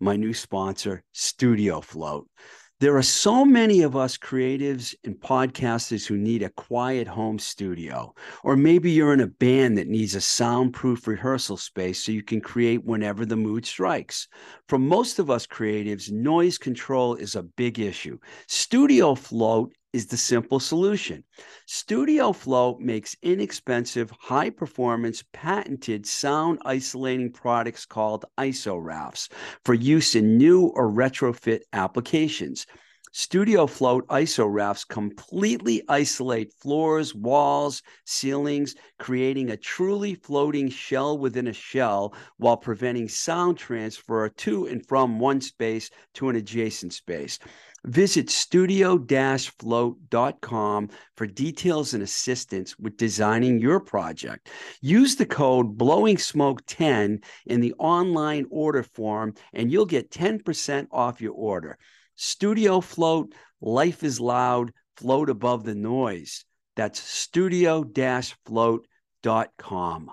my new sponsor, Studio Float. There are so many of us creatives and podcasters who need a quiet home studio. Or maybe you're in a band that needs a soundproof rehearsal space so you can create whenever the mood strikes. For most of us creatives, noise control is a big issue. Studio Float is the simple solution. Studio Float makes inexpensive, high performance, patented sound isolating products called ISO for use in new or retrofit applications. Studio Float ISO rafts completely isolate floors, walls, ceilings, creating a truly floating shell within a shell while preventing sound transfer to and from one space to an adjacent space. Visit studio-float.com for details and assistance with designing your project. Use the code Blowing Smoke 10 in the online order form and you'll get 10% off your order. Studio Float, life is loud, float above the noise. That's studio-float.com.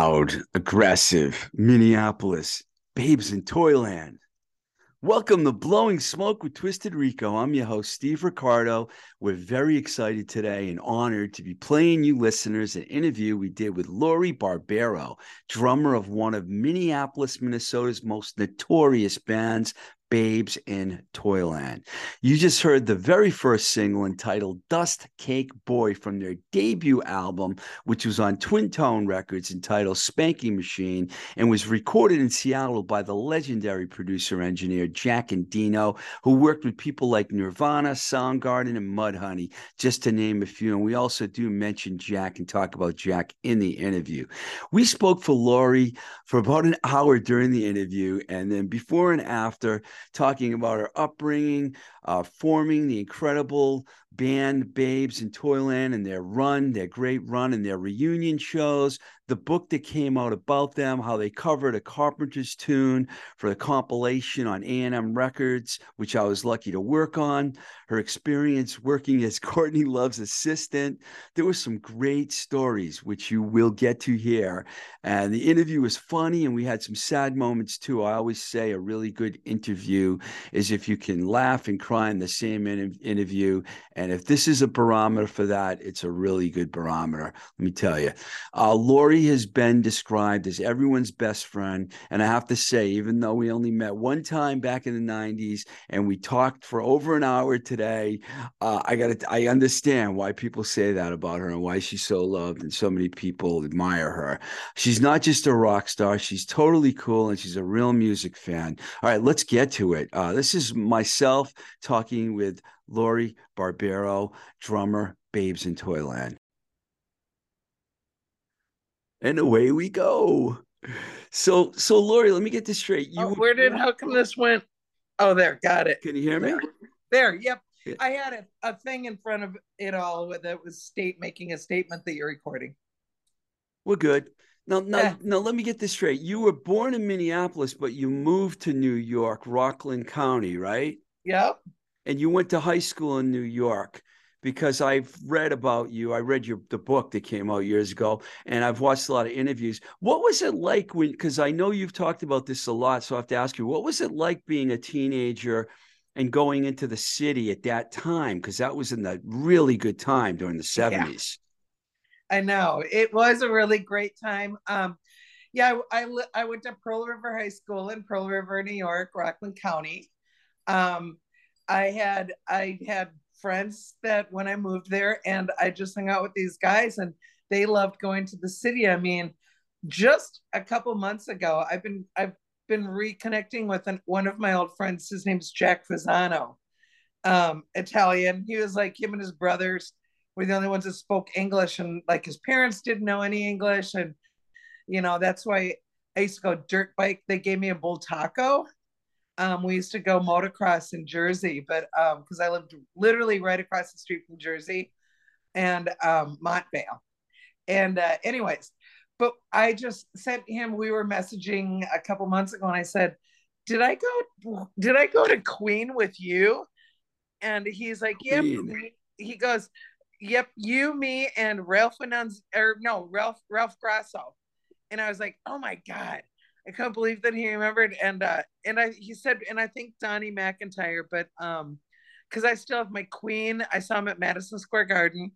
loud, aggressive, Minneapolis, babes in Toyland. Welcome to Blowing Smoke with Twisted Rico. I'm your host, Steve Ricardo. We're very excited today and honored to be playing you listeners an interview we did with Lori Barbero, drummer of one of Minneapolis, Minnesota's most notorious bands, Babes in Toyland. You just heard the very first single entitled Dust Cake Boy from their debut album, which was on Twin Tone Records entitled Spanking Machine and was recorded in Seattle by the legendary producer engineer Jack Endino, who worked with people like Nirvana, Soundgarden, and Mudhoney, just to name a few. And we also do mention Jack and talk about Jack in the interview. We spoke for Lori for about an hour during the interview, and then before and after, talking about her upbringing, uh, forming the incredible band Babes in Toyland and their run, their great run, and their reunion shows, the book that came out about them, how they covered a Carpenter's tune for the compilation on A&M Records, which I was lucky to work on, her experience working as Courtney Love's assistant. There were some great stories, which you will get to hear. And the interview was funny, and we had some sad moments too. I always say a really good interview is if you can laugh and cry in the same in- interview. And if this is a barometer for that, it's a really good barometer. Let me tell you. Uh, Lori has been described as everyone's best friend. And I have to say, even though we only met one time back in the 90s and we talked for over an hour today, uh, I got I understand why people say that about her and why she's so loved and so many people admire her. She's not just a rock star, she's totally cool and she's a real music fan. All right, let's get to it. Uh, this is myself talking with Lori Barbero, drummer, Babes in Toyland and away we go. So, so Lori, let me get this straight. You oh, where did how come this went? Oh, there, got it. Can you hear me? There, yep. Yeah. I had a, a thing in front of it all that was state making a statement that you're recording. We're good. Now, now, yeah. now, let me get this straight. You were born in Minneapolis, but you moved to New York, Rockland County, right? Yep. And you went to high school in New York because I've read about you. I read your the book that came out years ago, and I've watched a lot of interviews. What was it like when? Because I know you've talked about this a lot, so I have to ask you, what was it like being a teenager and going into the city at that time? Because that was in the really good time during the seventies. Yeah. I know it was a really great time. Um, yeah, I, I, I went to Pearl River High School in Pearl River, New York, Rockland County. Um, I had I had friends that when I moved there and I just hung out with these guys and they loved going to the city. I mean, just a couple months ago, I've been I've been reconnecting with an, one of my old friends. His name's Jack Fasano, um, Italian. He was like him and his brothers were the only ones that spoke English, and like his parents didn't know any English, and you know that's why I used to go dirt bike. They gave me a Bultaco um, we used to go motocross in Jersey, but because um, I lived literally right across the street from Jersey and um, Montvale. And uh, anyways, but I just sent him. We were messaging a couple months ago, and I said, "Did I go? Did I go to Queen with you?" And he's like, "Yep." He goes, "Yep, you, me, and Ralph Anunz, or no, Ralph Ralph Grasso." And I was like, "Oh my god!" I can't believe that he remembered. And uh, and I he said, and I think Donnie McIntyre, but um, because I still have my Queen. I saw him at Madison Square Garden,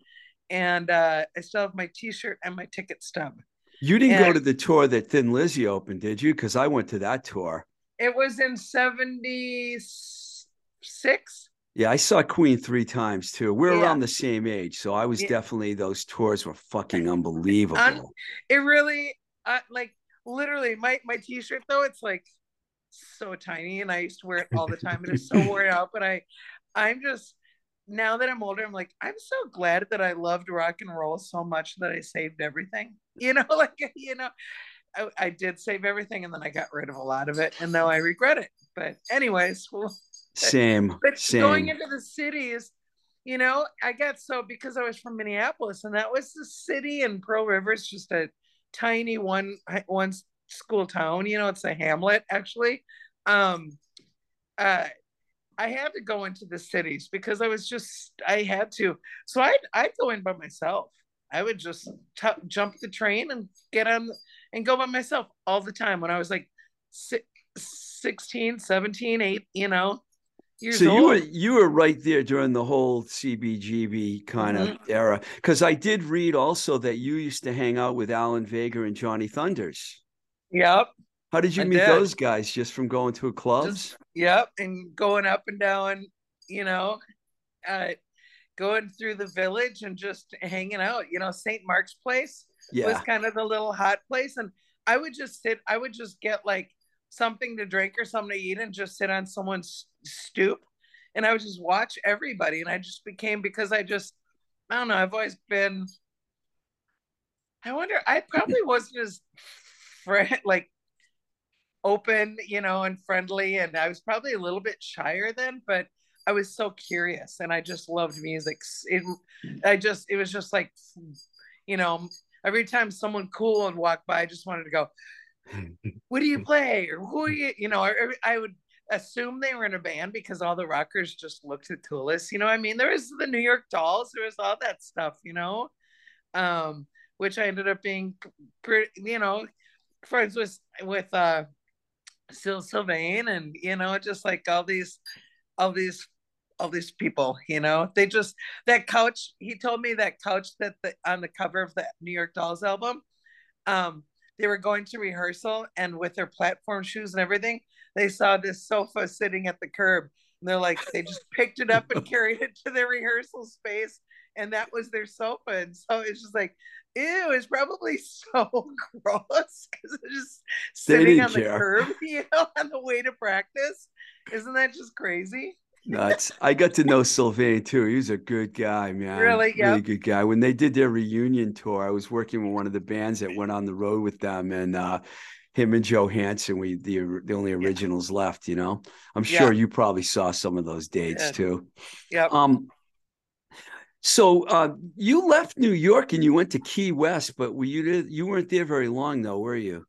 and uh, I still have my T-shirt and my ticket stub. You didn't and go to the tour that Thin Lizzy opened, did you? Because I went to that tour. It was in '76. Yeah, I saw Queen three times too. We're yeah. around the same age, so I was yeah. definitely those tours were fucking unbelievable. Un- it really, uh, like literally my my t-shirt though it's like so tiny and I used to wear it all the time and it's so worn out but I I'm just now that I'm older I'm like I'm so glad that I loved rock and roll so much that I saved everything you know like you know I, I did save everything and then I got rid of a lot of it and now I regret it but anyways well same but same. going into the cities you know I got so because I was from Minneapolis and that was the city and Pearl River is just a tiny one one school town. You know, it's a hamlet actually. Um, uh, I had to go into the cities because I was just I had to. So I'd I'd go in by myself. I would just t- jump the train and get on and go by myself all the time when I was like 16, 17, 8, you know. So old. you were you were right there during the whole CBGB kind mm-hmm. of era because I did read also that you used to hang out with Alan Vega and Johnny Thunders. Yep. How did you I meet did. those guys? Just from going to clubs? Just, yep, and going up and down, you know, uh, going through the village and just hanging out. You know, St. Mark's Place yeah. was kind of the little hot place, and I would just sit. I would just get like something to drink or something to eat and just sit on someone's stoop, and I would just watch everybody, and I just became because I just I don't know. I've always been. I wonder. I probably wasn't as friend like open, you know, and friendly. And I was probably a little bit shyer then, but I was so curious and I just loved music. It, I just, it was just like, you know, every time someone cool would walk by, I just wanted to go, what do you play? Or who you? You know, I, would assume they were in a band because all the rockers just looked at Toulis. You know, I mean, there was the New York Dolls, there was all that stuff, you know, um, which I ended up being pretty, you know, friends with, with, uh, Syl Sylvain and you know just like all these all these all these people you know they just that couch he told me that couch that the on the cover of the new york dolls album um they were going to rehearsal and with their platform shoes and everything they saw this sofa sitting at the curb and they're like they just picked it up and carried it to their rehearsal space and that was their sofa and so it's just like ew, it's probably so gross because it's just sitting on care. the curb, you know, on the way to practice. Isn't that just crazy? Nuts. I got to know Sylvain too. He was a good guy, man. Really, yeah. Really good guy. When they did their reunion tour, I was working with one of the bands that went on the road with them, and uh, him and Johansen, we the the only originals yeah. left. You know, I'm sure yeah. you probably saw some of those dates yeah. too. Yeah. Um, so uh, you left New York and you went to Key West, but were you you weren't there very long though, were you?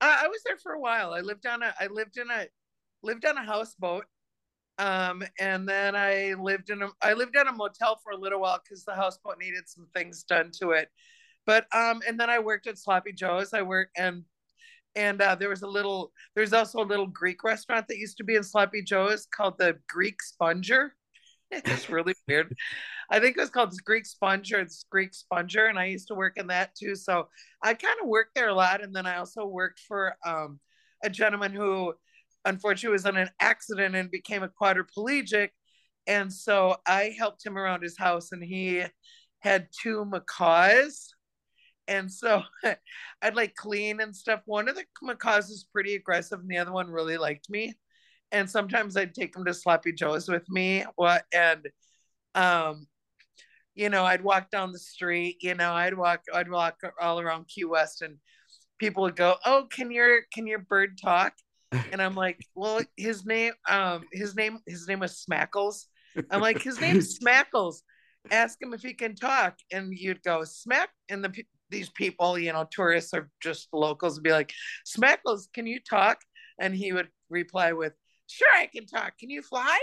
I, I was there for a while. I lived on a I lived in a lived on a houseboat, um, and then I lived in a I lived at a motel for a little while because the houseboat needed some things done to it. But um, and then I worked at Sloppy Joe's. I worked and and uh, there was a little there's also a little Greek restaurant that used to be in Sloppy Joe's called the Greek Sponger. It's really weird. I think it was called Greek Sponger. or Greek Sponger, and I used to work in that too. So I kind of worked there a lot, and then I also worked for um, a gentleman who, unfortunately, was in an accident and became a quadriplegic, and so I helped him around his house, and he had two macaws. And so I'd like clean and stuff. One of the macaws was pretty aggressive, and the other one really liked me and sometimes I'd take him to Sloppy Joe's with me. What and um, you know, I'd walk down the street. You know, I'd walk, I'd walk all around Key West, and people would go, "Oh, can your can your bird talk?" And I'm like, "Well, his name, um, his name, his name was Smackles." I'm like, "His name's Smackles." Ask him if he can talk, and you'd go smack, and the these people, you know, tourists or just locals, would be like, "Smackles, can you talk?" And he would reply with, Sure, I can talk. Can you fly?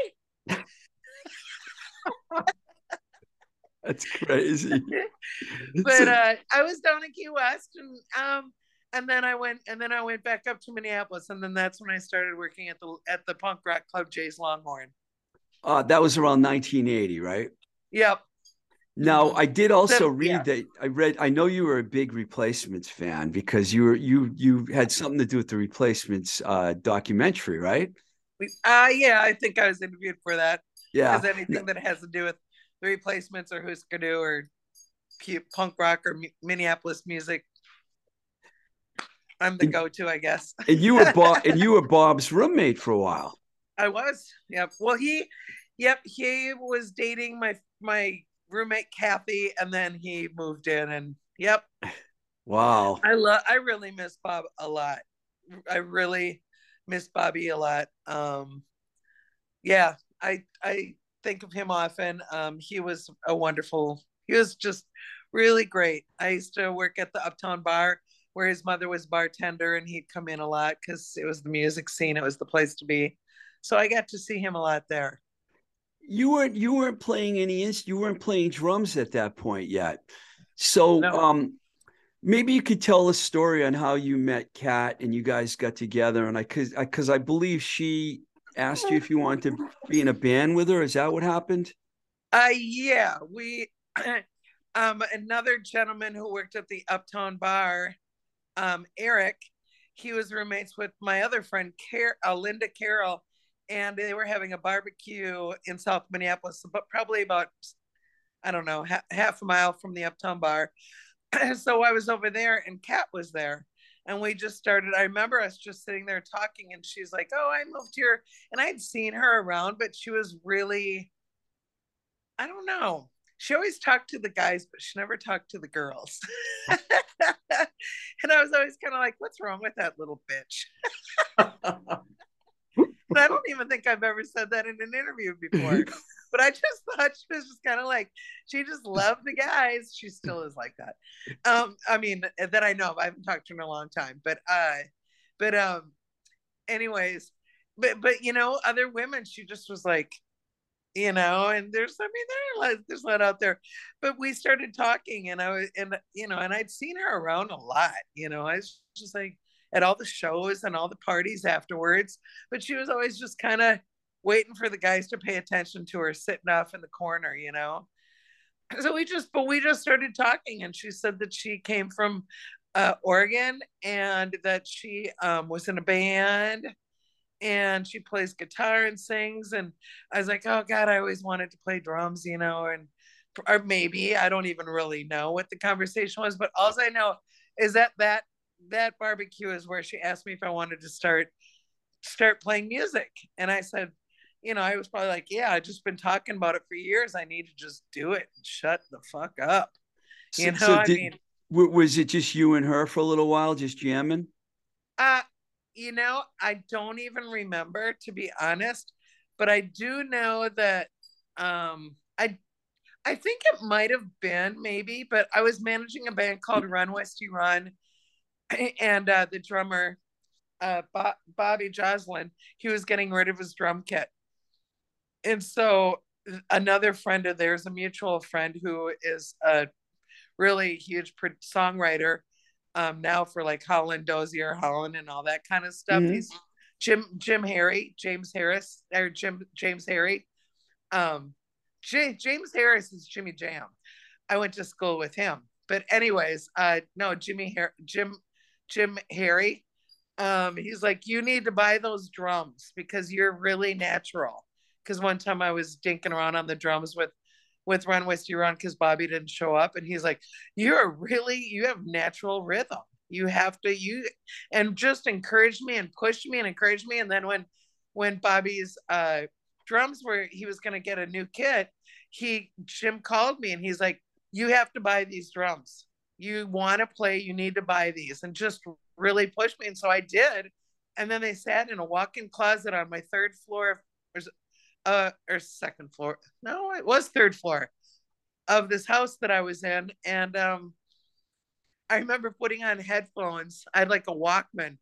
That's crazy. but uh, I was down in Key West, and um, and then I went, and then I went back up to Minneapolis, and then that's when I started working at the at the punk rock club Jay's Longhorn. Uh, that was around 1980, right? Yep. Now, I did also read yeah. that I read. I know you were a big Replacements fan because you were you you had something to do with the Replacements uh, documentary, right? Uh, yeah, I think I was interviewed for that. Yeah. Because anything that has to do with the replacements or Husker Du or punk rock or Minneapolis music, I'm the go-to, I guess. and you were Bob, and you were Bob's roommate for a while. I was. Yep. Well, he, yep, he was dating my my roommate Kathy, and then he moved in, and yep. Wow. I love. I really miss Bob a lot. I really miss Bobby a lot. Um, yeah, I I think of him often. Um, he was a wonderful. He was just really great. I used to work at the Uptown Bar where his mother was bartender, and he'd come in a lot because it was the music scene. It was the place to be. So I got to see him a lot there. You weren't you weren't playing any you weren't playing drums at that point yet. So, no. um, maybe you could tell a story on how you met Kat and you guys got together. And I, cause I, cause I believe she asked you if you wanted to be in a band with her. Is that what happened? Uh, yeah, we, um, another gentleman who worked at the Uptown Bar, um, Eric, he was roommates with my other friend, Car- uh, Linda Carroll, and they were having a barbecue in South Minneapolis, but probably about, I don't know, ha- half a mile from the Uptown Bar. so I was over there, and Kat was there and we just started i remember us just sitting there talking and she's like oh i moved here and i'd seen her around but she was really i don't know she always talked to the guys but she never talked to the girls and i was always kind of like what's wrong with that little bitch and i don't even think i've ever said that in an interview before but I just thought she was just kind of like she just loved the guys. She still is like that. Um, I mean that I know of. I haven't talked to her in a long time, but uh, but um, anyways, but but you know, other women, she just was like, you know, and there's I mean there there's a lot out there, but we started talking, and I was and you know, and I'd seen her around a lot. You know, I was just like at all the shows and all the parties afterwards, but she was always just kind of waiting for the guys to pay attention to her sitting off in the corner, you know. So we just, but we just started talking, and she said that she came from uh, Oregon and that she um, was in a band and she plays guitar and sings. And I was like, oh God, I always wanted to play drums, you know, and or maybe I don't even really know what the conversation was, but all I know is that that that barbecue is where she asked me if I wanted to start start playing music, and I said, you know, I was probably like, yeah, I've just been talking about it for years. I need to just do it and shut the fuck up. You so, know, so I did, mean, was it just you and her for a little while, just jamming? Uh, you know, I don't even remember to be honest, but I do know that um I I think it might have been maybe, but I was managing a band called Run Westy Run, and uh, the drummer, uh, Bo- Bobby Joslin, he was getting rid of his drum kit, and so another friend of theirs, a mutual friend who is a really huge songwriter um, now for like Holland Dozier, Holland, and all that kind of stuff. Mm-hmm. He's Jim Jim Harry, James Harris, or Jim James Harry. Um, J- James Harris is Jimmy Jam. I went to school with him, but anyways, uh, no, Jimmy Har- Jim Jim Harry. Um, he's like, you need to buy those drums because you're really natural because one time I was dinking around on the drums with with Run Westy Run because Bobby didn't show up, and he's like, "You're really you have natural rhythm. You have to you," and just encouraged me and pushed me and encouraged me. And then when when Bobby's uh, drums were he was going to get a new kit, he Jim called me and he's like, "You have to buy these drums. You want to play, you need to buy these," and just really pushed me. And so I did. And then they sat in a walk-in closet on my third floor uh or second floor. No it was third floor of this house that i was in. And um i remember putting on headphones. I had like a walkman.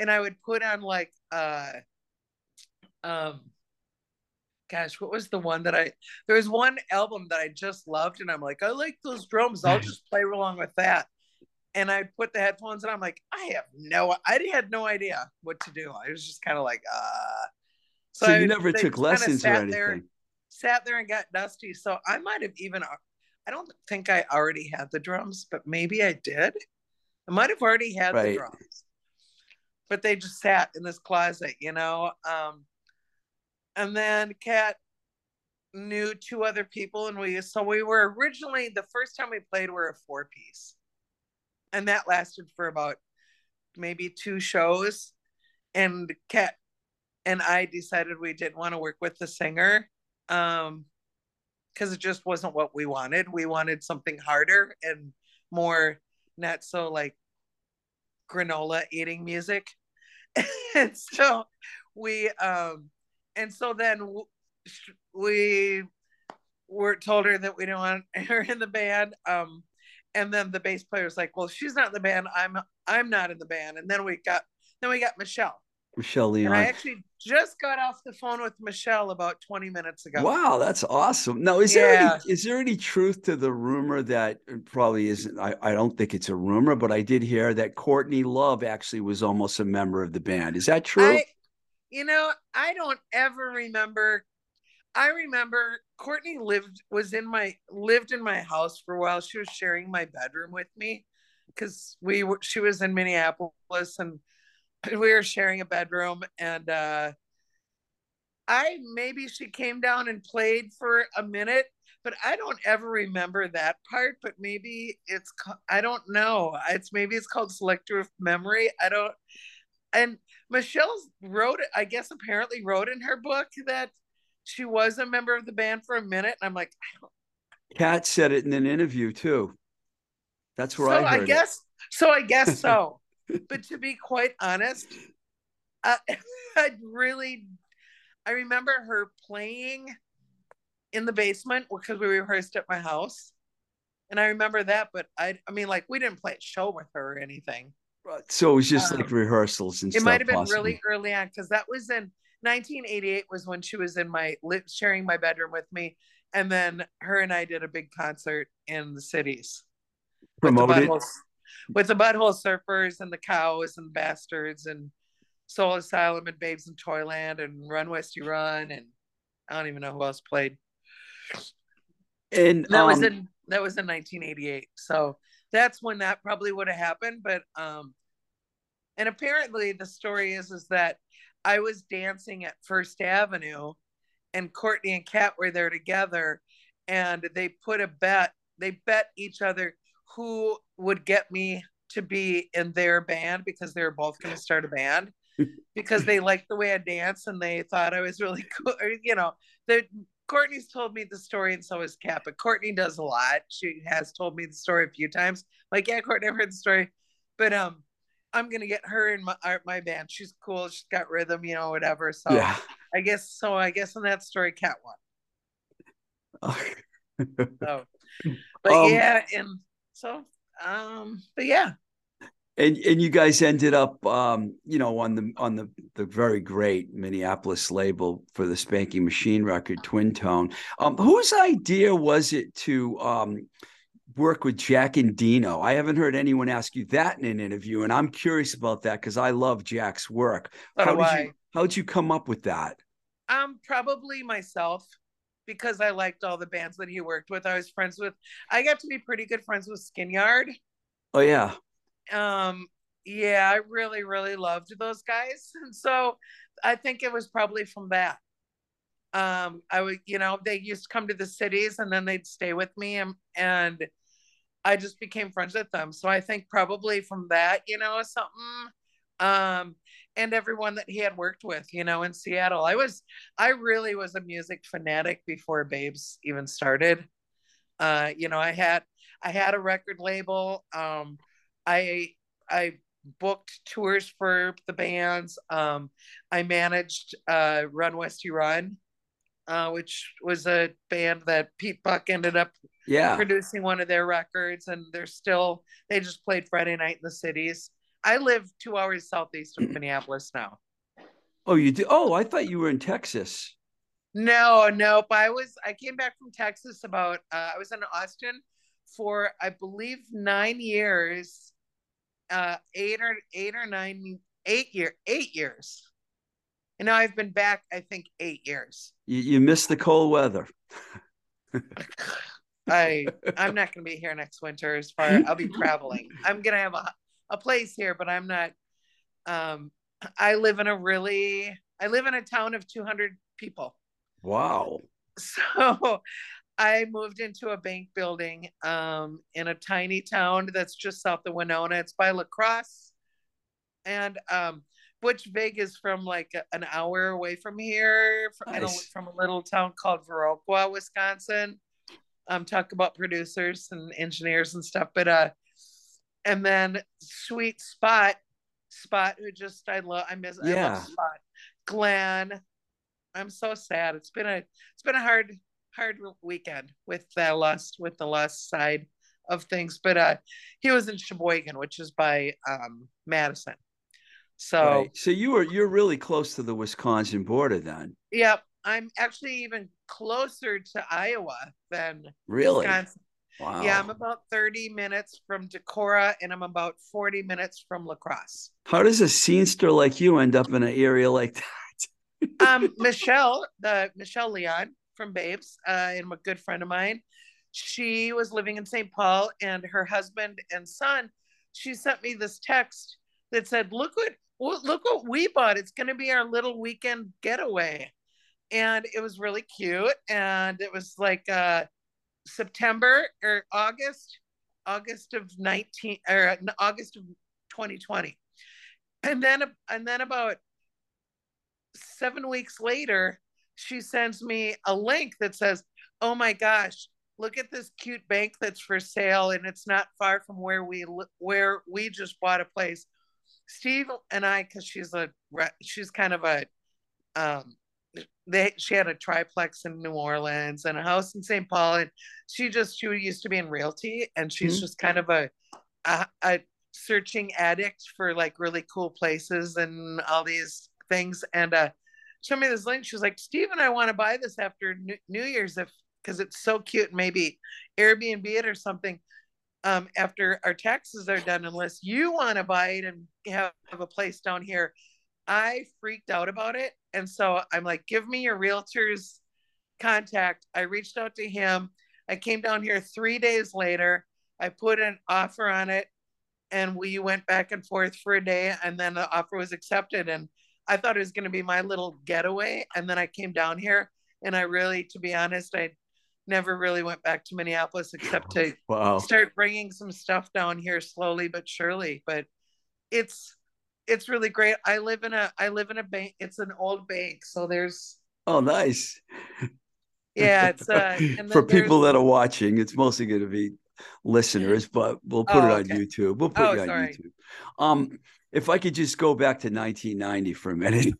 And i would put on like uh um gosh what was the one that i there was one album that i just loved. And i'm like i like those drums. I'll just play along with that. And i put the headphones and i'm like i have no i had no idea what to do. I was just kind of like uh so, so you never took lessons or anything. There, sat there and got dusty. So I might have even. I don't think I already had the drums, but maybe I did. I might have already had right. the drums, but they just sat in this closet, you know. Um, and then Kat knew two other people, and we so we were originally the first time we played we were a four piece, and that lasted for about maybe two shows. And Kat and I decided we didn't want to work with the singer um because it just wasn't what we wanted. We wanted something harder and more not so like granola eating music. and so we um and so then we were told her that we don't want her in the band um and then the bass player was like well she's not in the band i'm i'm not in the band and then we got then we got michelle Michelle Leon. And I actually just got off the phone with Michelle about 20 minutes ago. Wow, that's awesome. Now, is yeah. there any, is there any truth to the rumor that uh, probably isn't? I, I don't think it's a rumor, but I did hear that Courtney Love actually was almost a member of the band. Is that true? I, you know, I don't ever remember. I remember Courtney lived was in my lived in my house for a while. She was sharing my bedroom with me because we were she was in Minneapolis and we were sharing a bedroom and uh I maybe she came down and played for a minute, but I don't ever remember that part. But maybe it's I don't know. It's maybe it's called selective memory. I don't. And Michelle wrote. I guess apparently wrote in her book that she was a member of the band for a minute. And I'm like, Kat said it in an interview too. That's where so I, I guess. It. So I guess so. But to be quite honest, I, I really, I remember her playing in the basement because we rehearsed at my house, and I remember that. But I, I mean, like we didn't play a show with her or anything. Right. So it was just um, like rehearsals and it might have been possibly. really early on because that was in 1988 was when she was in my sharing my bedroom with me, and then her and I did a big concert in the cities. Promoted the, with the butthole surfers and the cows and the bastards and Soul Asylum and Babes in Toyland and Run Westy Run and I don't even know who else played. And that um, was in that was in 1988. So that's when that probably would have happened. But um, and apparently the story is is that I was dancing at First Avenue and Courtney and Kat were there together and they put a bet. They bet each other who would get me to be in their band because they were both going to start a band because they liked the way I dance and they thought I was really cool. You know, the Courtney's told me the story and so has Kat, but Courtney does a lot. She has told me the story a few times. Like, yeah, Courtney, I've heard the story, but um, I'm gonna get her in my my band. She's cool. She's got rhythm, you know, whatever. So yeah. I guess so. I guess in that story, Kat won. so, but um, yeah, and so um, but yeah. And and you guys ended up um, you know, on the on the the very great Minneapolis label for the Spanking Machine record, Twin Tone. Um, whose idea was it to um work with Jack Endino. I haven't heard anyone ask you that in an interview, and I'm curious about that because I love Jack's work. how did you how did you come up with that? Um, probably myself because I liked all the bands that he worked with. I was friends with. I got to be pretty good friends with Skinyard. Oh yeah. Um. Yeah, I really, really loved those guys, and so I think it was probably from that. Um, I would, you know, they used to come to the cities and then they'd stay with me, and and I just became friends with them. So I think probably from that, you know, something. Um, and everyone that he had worked with, you know, in Seattle. I was, I really was a music fanatic before Babes even started. Uh, you know, I had, I had a record label. Um, I, I booked tours for the bands. Um, I managed uh, Run Westy Run, uh, which was a band that Pete Buck ended up yeah producing one of their records, and they're still they just played Friday night in the cities. I live two hours southeast of Minneapolis now. Oh, you do? Oh, I thought you were in Texas. No, nope. I was. I came back from Texas about. Uh, I was in Austin for I believe nine years, uh, eight or eight or nine, eight year, eight years. And now I've been back. I think eight years. You, you missed the cold weather. I I'm not going to be here next winter. As far I'll be traveling. I'm going to have a a place here, but I'm not. Um, I live in a really, I live in a town of 200 people. Wow. So I moved into a bank building um, in a tiny town that's just south of Winona. It's by La Crosse. And um, Butch Vig is from like an hour away from here, from, nice. from a little town called Viroqua, Wisconsin. Um, talk about producers and engineers and stuff. But uh, and then sweet spot spot who just i love i miss yeah. I love spot glenn i'm so sad it's been a it's been a hard hard weekend with the lust with the lust side of things but uh he was in sheboygan which is by um madison So, right. so you were you're really close to the Wisconsin border then. Yep, I'm actually even closer to Iowa than really. Wisconsin. Wow. Yeah, I'm about 30 minutes from Decorah and I'm about 40 minutes from La Crosse. How does a scenester like you end up in an area like that? um, Michelle, the Michelle Leon from Babes, uh, and a good friend of mine, she was living in St. Paul and her husband and son, she sent me this text that said, look what, look what we bought. It's going to be our little weekend getaway. And it was really cute. And it was like, uh, September or August, August of 19 or August of 2020. And then and then about 7 weeks later, she sends me a link that says, "Oh my gosh, look at this cute bank that's for sale and it's not far from where we where we just bought a place." Steve and I cuz she's a she's kind of a um they she had a triplex in New Orleans and a house in St. Paul, and she just she used to be in realty, and she's mm-hmm. just kind of a, a, a searching addict for like really cool places and all these things. And uh, showed me this link. She was like, "Steve and I want to buy this after New, Year's if because it's so cute. Maybe Airbnb it or something." Um, after our taxes are done, unless you want to buy it and have, have a place down here. I freaked out about it. And so I'm like, give me your realtor's contact. I reached out to him. I came down here three days later. I put an offer on it and we went back and forth for a day. And then the offer was accepted. And I thought it was going to be my little getaway. And then I came down here and I really, to be honest, I never really went back to Minneapolis except to wow. start bringing some stuff down here slowly but surely. But it's, it's really great. I live in a I live in a bank. It's an old bank, so there's oh nice. Yeah, it's uh, for people that are watching. It's mostly going to be listeners, but we'll put oh, it on okay. YouTube. We'll put oh, it on sorry. YouTube. Um, if I could just go back to 1990 for a minute.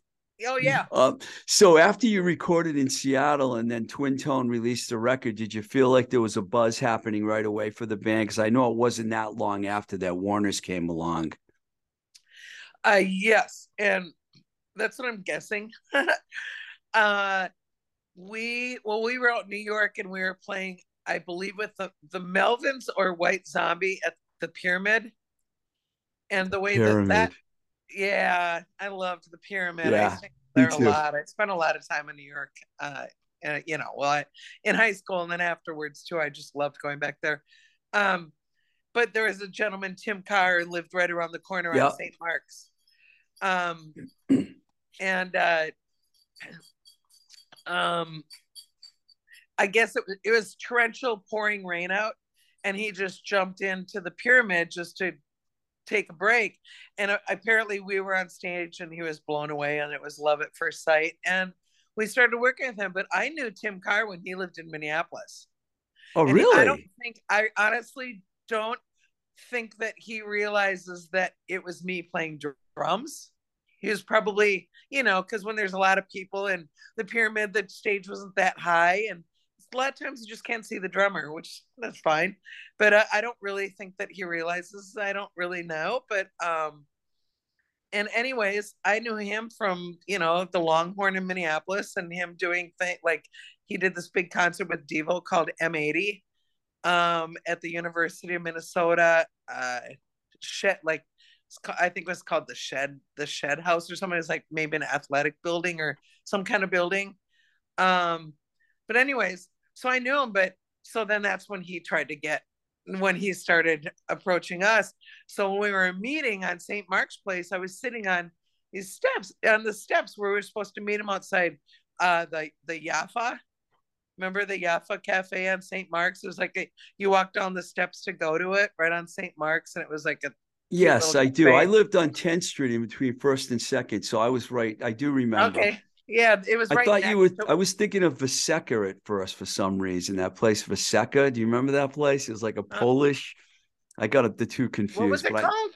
Oh yeah. Uh, so after you recorded in Seattle and then Twin Tone released the record, did you feel like there was a buzz happening right away for the band? Because I know it wasn't that long after that Warner's came along. Uh, yes, and that's what I'm guessing. uh, we well, we were out in New York and we were playing, I believe, with the the Melvins or White Zombie at the Pyramid, and the way pyramid. that that yeah, I loved the Pyramid. Yeah, I there a lot. I spent a lot of time in New York. Uh, and you know, well, I, in high school and then afterwards too. I just loved going back there. Um, but there was a gentleman, Tim Carr, lived right around the corner yep. on St. Mark's um, and uh, um, I guess it, it was torrential pouring rain out, and he just jumped into the pyramid just to take a break. And uh, apparently, we were on stage, and he was blown away, and it was love at first sight. And we started working with him. But I knew Tim Carr when he lived in Minneapolis. Oh, and really? I don't think I honestly don't think that he realizes that it was me playing drums. He was probably, you know, because when there's a lot of people and the pyramid, the stage wasn't that high, and a lot of times you just can't see the drummer, which that's fine. But uh, I don't really think that he realizes. I don't really know, but um, and anyways, I knew him from you know the Longhorn in Minneapolis, and him doing thing like he did this big concert with Devo called M80 um, at the University of Minnesota. Uh, shit, like I think it was called the Shed, the Shed House or something. It's like maybe an athletic building or some kind of building. Um, but anyways, so I knew him, but so then that's when he tried to get when he started approaching us. So when we were meeting on St. Mark's Place, I was sitting on these steps on the steps where we were supposed to meet him outside uh, the the Jaffa Remember the Yaffa Cafe on St. Mark's? It was like a, you walk down the steps to go to it right on St. Mark's, and it was like a yes, I do. I lived on 10th Street in between First and Second, so I was right. I do remember. Okay. Yeah, it was. I right thought you were. I was thinking of Veselka at first for some reason. That place, Veselka. Do you remember that place? It was like a uh, Polish. I got the two confused. What was it called? I,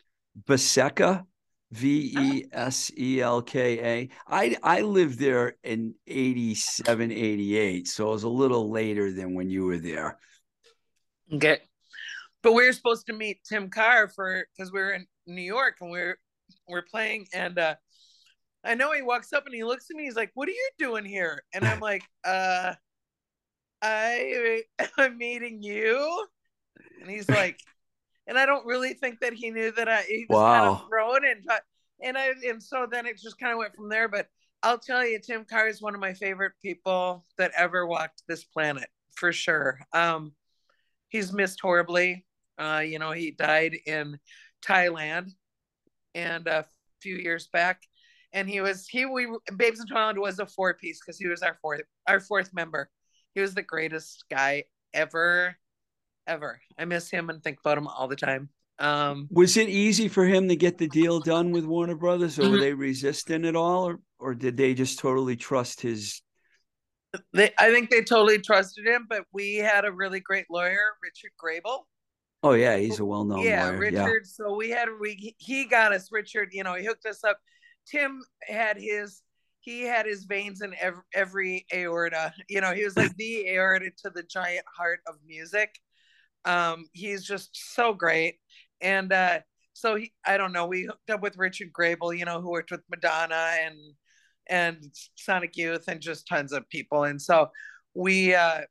Veselka. V E S E L K A. I I lived there in 87, 88. So it was a little later than when you were there. Okay. But we were supposed to meet Tim Carr for because we are in New York and we are we're playing, and uh, I know he walks up and he looks at me. He's like, "What are you doing here?" And I'm like, "Uh, I am meeting you." And he's like, and I don't really think that he knew that I he was Wow. kind of thrown and and I and so then it just kind of went from there. But I'll tell you, Tim Carr is one of my favorite people that ever walked this planet for sure. Um, he's missed horribly. Uh, you know, he died in Thailand and a few years back. And he was he we Babes in Toyland was a four piece because he was our fourth our fourth member. He was the greatest guy ever, ever. I miss him and think about him all the time. Um, Was it easy for him to get the deal done with Warner Brothers, or were Mhm. they resistant at all, or or did they just totally trust his? they, I think they totally trusted him, but we had a really great lawyer, Richard Grabel. Oh yeah, he's a well-known yeah, lawyer. Richard. So we had we he got us Richard. You know, he hooked us up. Tim had his he had his veins in every, every aorta. You know, he was like the aorta to the giant heart of music. Um, he's just so great, and uh, so he I don't know. We hooked up with Richard Grabel, you know, who worked with Madonna and and Sonic Youth and just tons of people, and so we uh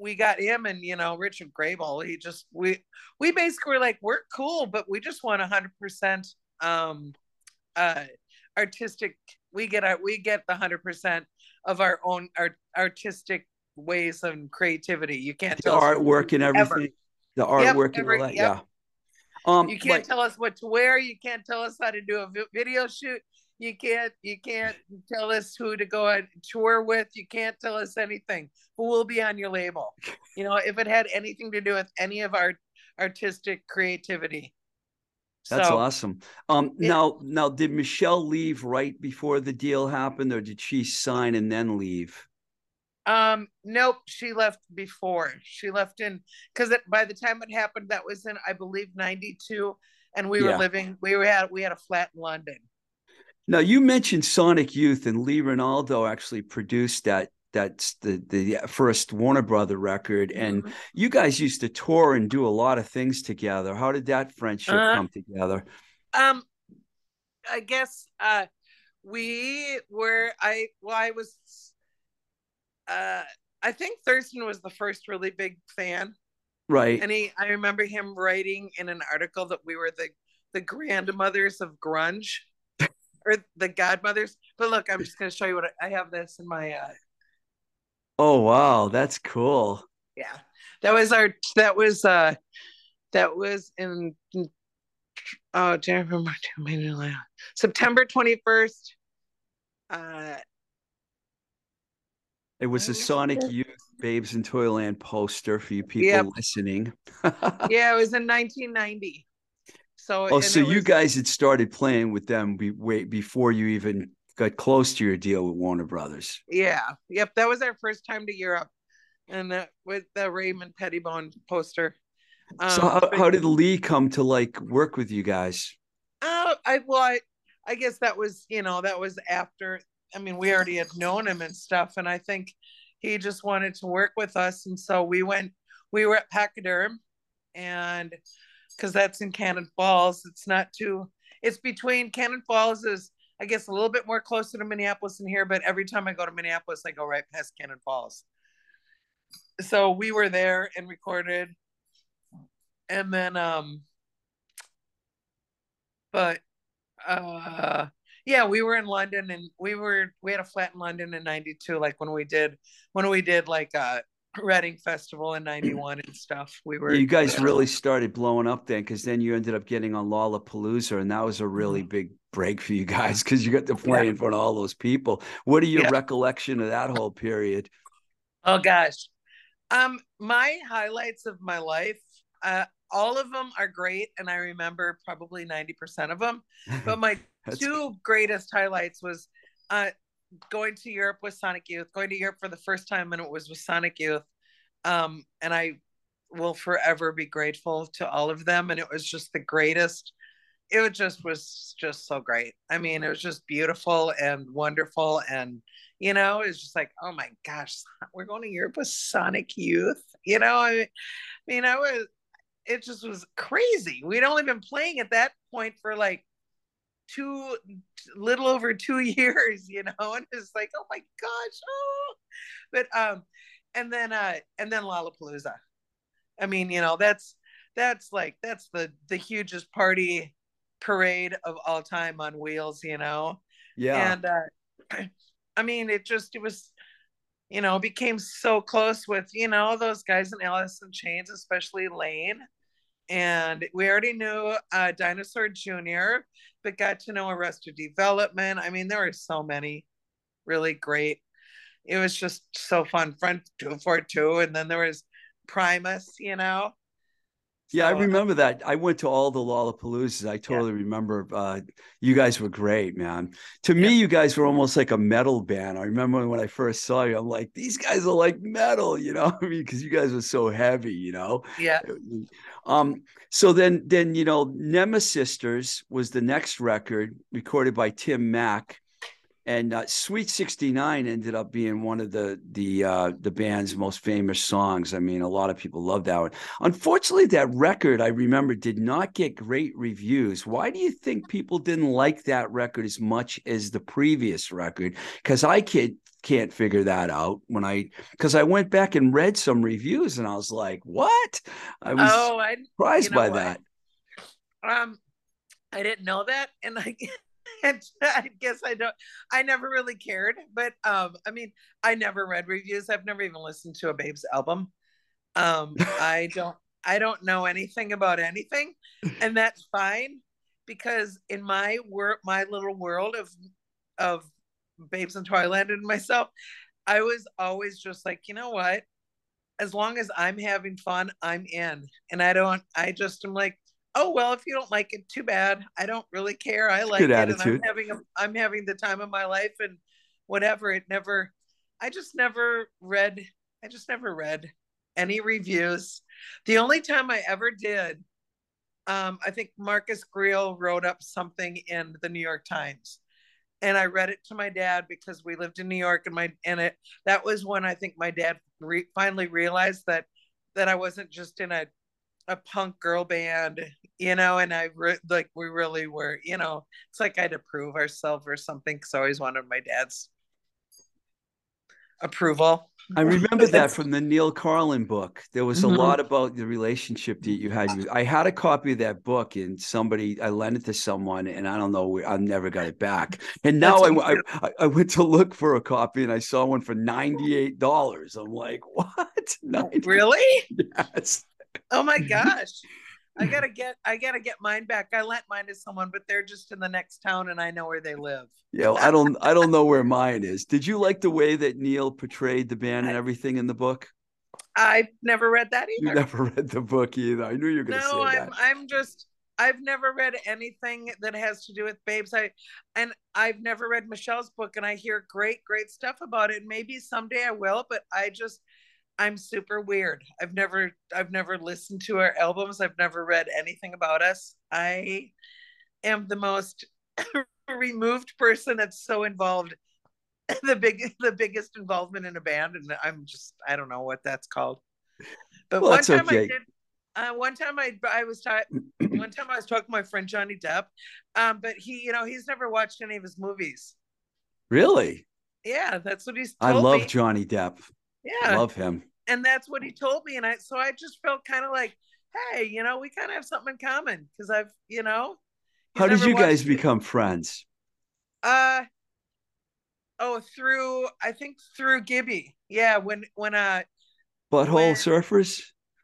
we got him and you know Richard Grabel. He just we we basically were like we're cool, but we just want hundred percent um uh artistic. We get our we get the hundred percent of our own art, artistic ways and creativity. You can't The tell artwork and ever. everything, the Yep, artwork and all that. yep. Yeah. Um, You can't tell us what to wear. You can't tell us how to do a video shoot. You can't you can't tell us who to go on tour with. You can't tell us anything. But we'll be on your label. You know, if it had anything to do with any of our artistic creativity. That's so, awesome. Um, Yeah. now, now, did Michelle leave right before the deal happened, or did she sign and then leave? Um, nope, she left before. She left in because by the time it happened, that was in I believe '92, and we were living. We were at we had a flat in London. Now, you mentioned Sonic Youth, and Lee Ranaldo actually produced that. That's the the first Warner Brother record, and Mhm. you guys used to tour and do a lot of things together. How did that friendship Uh, come together? Um, I guess uh, we were. I well, I was. Uh, I think Thurston was the first really big fan, Right. and he. I remember him writing in an article that we were the the grandmothers of grunge, or the godmothers. But look, I'm just going to show you what I, I have. This in my. Uh, oh wow, that's cool. yeah, that was our. That was. uh That was in. Oh, January, September twenty first. Uh, It was a Sonic? Youth Babes in Toyland poster for you people Yep. listening. yeah, it was in 1990. So, Oh, so it you guys had started playing with them be, way before you even got close to your deal with Warner Brothers. yeah, yep, that was our first time to Europe, and that with the Raymond Pettibon poster. Um, so how, how did Lee come to like work with you guys? Uh, I well, I, I guess that was you know that was after. I mean, we already had known him and stuff, and I think he just wanted to work with us, and so we went. We were at Pachyderm, and because that's in Cannon Falls, it's not too. It's between Cannon Falls is I guess a little bit more closer to Minneapolis than here, but every time I go to Minneapolis, I go right past Cannon Falls. So we were there and recorded, and then um but uh yeah we were in london and we were we had a flat in london in 92 like when we did when we did like uh reading festival in 91 and stuff we were you guys really started blowing up then because then you ended up getting on Lollapalooza and that was a really big break for you guys because you got to play Mm-hmm. Yeah. in front of all those people. What are your Yeah. recollection of that whole period? oh gosh um my highlights of my life uh all of them are great and i remember probably 90% of them but my two greatest highlights was uh going to Europe with Sonic Youth, going to Europe for the first time and it was with Sonic Youth. Um and I will forever be grateful to all of them and it was just the greatest. It just was just so great. I mean, it was just beautiful and wonderful and you know, it's just like, oh my gosh, we're going to Europe with Sonic Youth. You know, I mean, I was it just was crazy. We'd only been playing at that point for like two little over two years, you know, and it's like, oh my gosh, oh but um and then uh and then Lollapalooza. I mean, you know, that's that's like that's the the hugest party parade of all time on wheels, you know. Yeah. And uh I mean, it just it was you know, became so close with, you know, those guys in Alice in Chains, especially lane And we already knew uh, Dinosaur Jr., but got to know Arrested Development. I mean, there were so many really great. It was just so fun. Front 242, and then there was Primus, you know. Yeah, I uh, remember that. I went to all the Lollapaloozas. I totally remember. Uh, you guys were great, man. To me, you guys were almost like a metal band. I remember when I first saw you, I'm like, these guys are like metal, you know? I mean, because you guys were so heavy, you know. Yeah. Um. So then, then you know, Nemesisters was the next record recorded by Tim Mac, and uh, Sweet 69 ended up being one of the the uh, the band's most famous songs. I mean, a lot of people love that one. Unfortunately, that record I remember did not get great reviews. Why do you think people didn't like that record as much as the previous record? Because I can't can't figure that out when I because I went back and read some reviews and I was like, what? I was Oh, I surprised you know by what? that. um I didn't know that and I and I guess I don't I never really cared, but um I mean, I never read reviews. I've never even listened to a Babes album. Um I don't I don't know anything about anything and that's fine because in my world my little world of of Babes in Toyland and myself, I was always just like, you know what? As long as I'm having fun, I'm in. And I don't, I just am like, oh well, if you don't like it, too bad. I don't really care. I like good it, attitude. and I'm having a, I'm having the time of my life, and whatever. It never, I just never read. I just never read any reviews. The only time I ever did, um, I think Marcus Greel wrote up something in the New York Times, and I read it to my dad because we lived in New York, and my and it that was when I think my dad re- finally realized that that I wasn't just in a a punk girl band, you know, and I re- like we really were, you know, it's like I had to prove ourselves or something because I always wanted my dad's approval. I remember that from the Neal Karlen book. There was a Mhm. lot about the relationship that you had. I had a copy of that book, and somebody I lent it to someone, and I don't know, I never got it back. And now I, I I went to look for a copy, and I saw one for ninety eight dollars. I'm like, what? 90 Really? Yes. Oh my gosh. I gotta get I gotta get mine back. I lent mine to someone, but they're just in the next town and I know where they live. Yeah, well, I don't I don't know where mine is. Did you like the way that Neal portrayed the band and everything in the book? I've never read that either. You never read the book either. I knew you were going to no, say I'm that. I'm just I've never read anything that has to do with babes. I and I've never read Michelle's book and I hear great, great stuff about it. Maybe someday I will, but I just I'm super weird. I've never I've never listened to our albums. I've never read anything about us. I am the most removed person that's so involved the big the biggest involvement in a band and I'm just I don't know what that's called. But Well, one time I did uh, one time I I was ta- one time I was talking to my friend Johnny Depp, um, but he you know he's never watched any of his movies. Really? Yeah, that's what he's I love me. Johnny Depp. Yeah, I love him. And that's what he told me, and I so I just felt kind of like, hey, you know, we kind of have something in common because I've you know. How did you guys watched- become friends? Uh oh, through I think through Gibby. Yeah, when when uh Butthole When- surfers?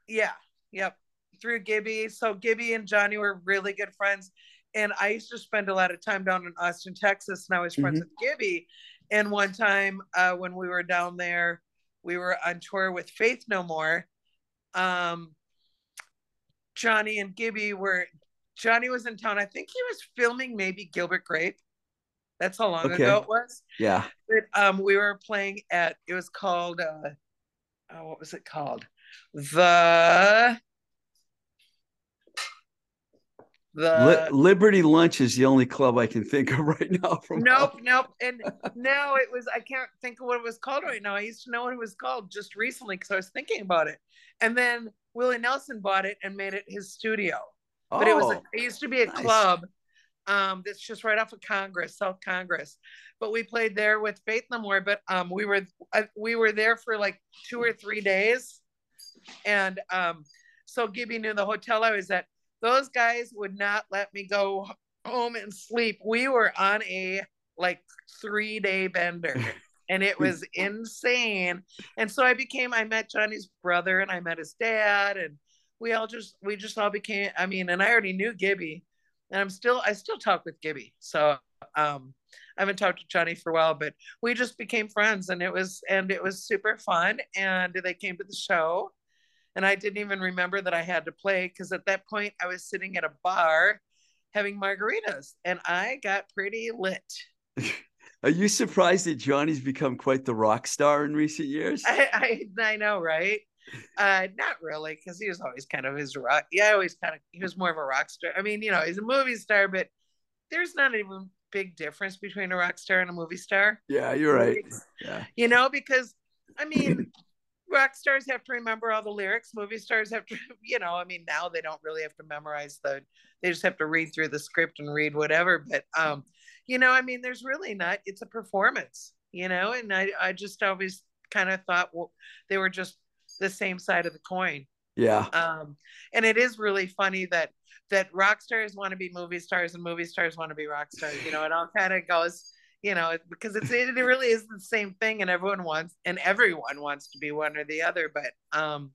yeah, yep, through Gibby. So Gibby and Johnny were really good friends, and I used to spend a lot of time down in Austin, Texas, and I was friends Mhm. with Gibby. And one time uh, when we were down there, we were on tour with Faith No More. Um, Johnny and Gibby were. Johnny was in town. I think he was filming maybe Gilbert Grape. That's how long Okay. ago it was. Yeah. But, um, we were playing at. It was called. Uh, oh, what was it called? The. The Li- Liberty Lunch is the only club I can think of right now. From nope, nope. And now it was, I can't think of what it was called right now. I used to know what it was called just recently because I was thinking about it. And then Willie Nelson bought it and made it his studio. Oh, But it was, Oh, a, it used to be a nice. club Um, that's just right off of Congress, South Congress. But we played there with Faith No More. But um, we were uh, we were there for like two or three days, and um, so Gibby knew the hotel I was at. Those guys would not let me go home and sleep. We were on a like three day bender. and it was insane. And so I became, I met Johnny's brother and I met his dad, and we all just, we just all became, I mean, and I already knew Gibby, and I'm still, I still talk with Gibby. So, um, I haven't talked to Johnny for a while, but we just became friends and it was, and it was super fun. And they came to the show and I didn't even remember that I had to play because at that point I was sitting at a bar having margaritas and I got pretty lit. Are you surprised that Johnny's become quite the rock star in recent years? I I, I know, right? Uh, not really, because he was always kind of his rock. Yeah, always kind of he was more of a rock star. I mean, you know, he's a movie star, but there's not even big difference between a rock star and a movie star. Yeah, you're right. Yeah. You know, because I mean, rock stars have to remember all the lyrics. Movie stars have to, you know, I mean, now they don't really have to memorize the. They just have to read through the script and read whatever. But um, you know, I mean, there's really not, it's a performance, you know, and I, I just always kind of thought well, they were just the same side of the coin. Yeah. Um, and it is really funny that, that rock stars want to be movie stars and movie stars want to be rock stars. You know, it all kind of goes, you know, because it's, it really is the same thing and everyone wants, and everyone wants to be one or the other. But, um,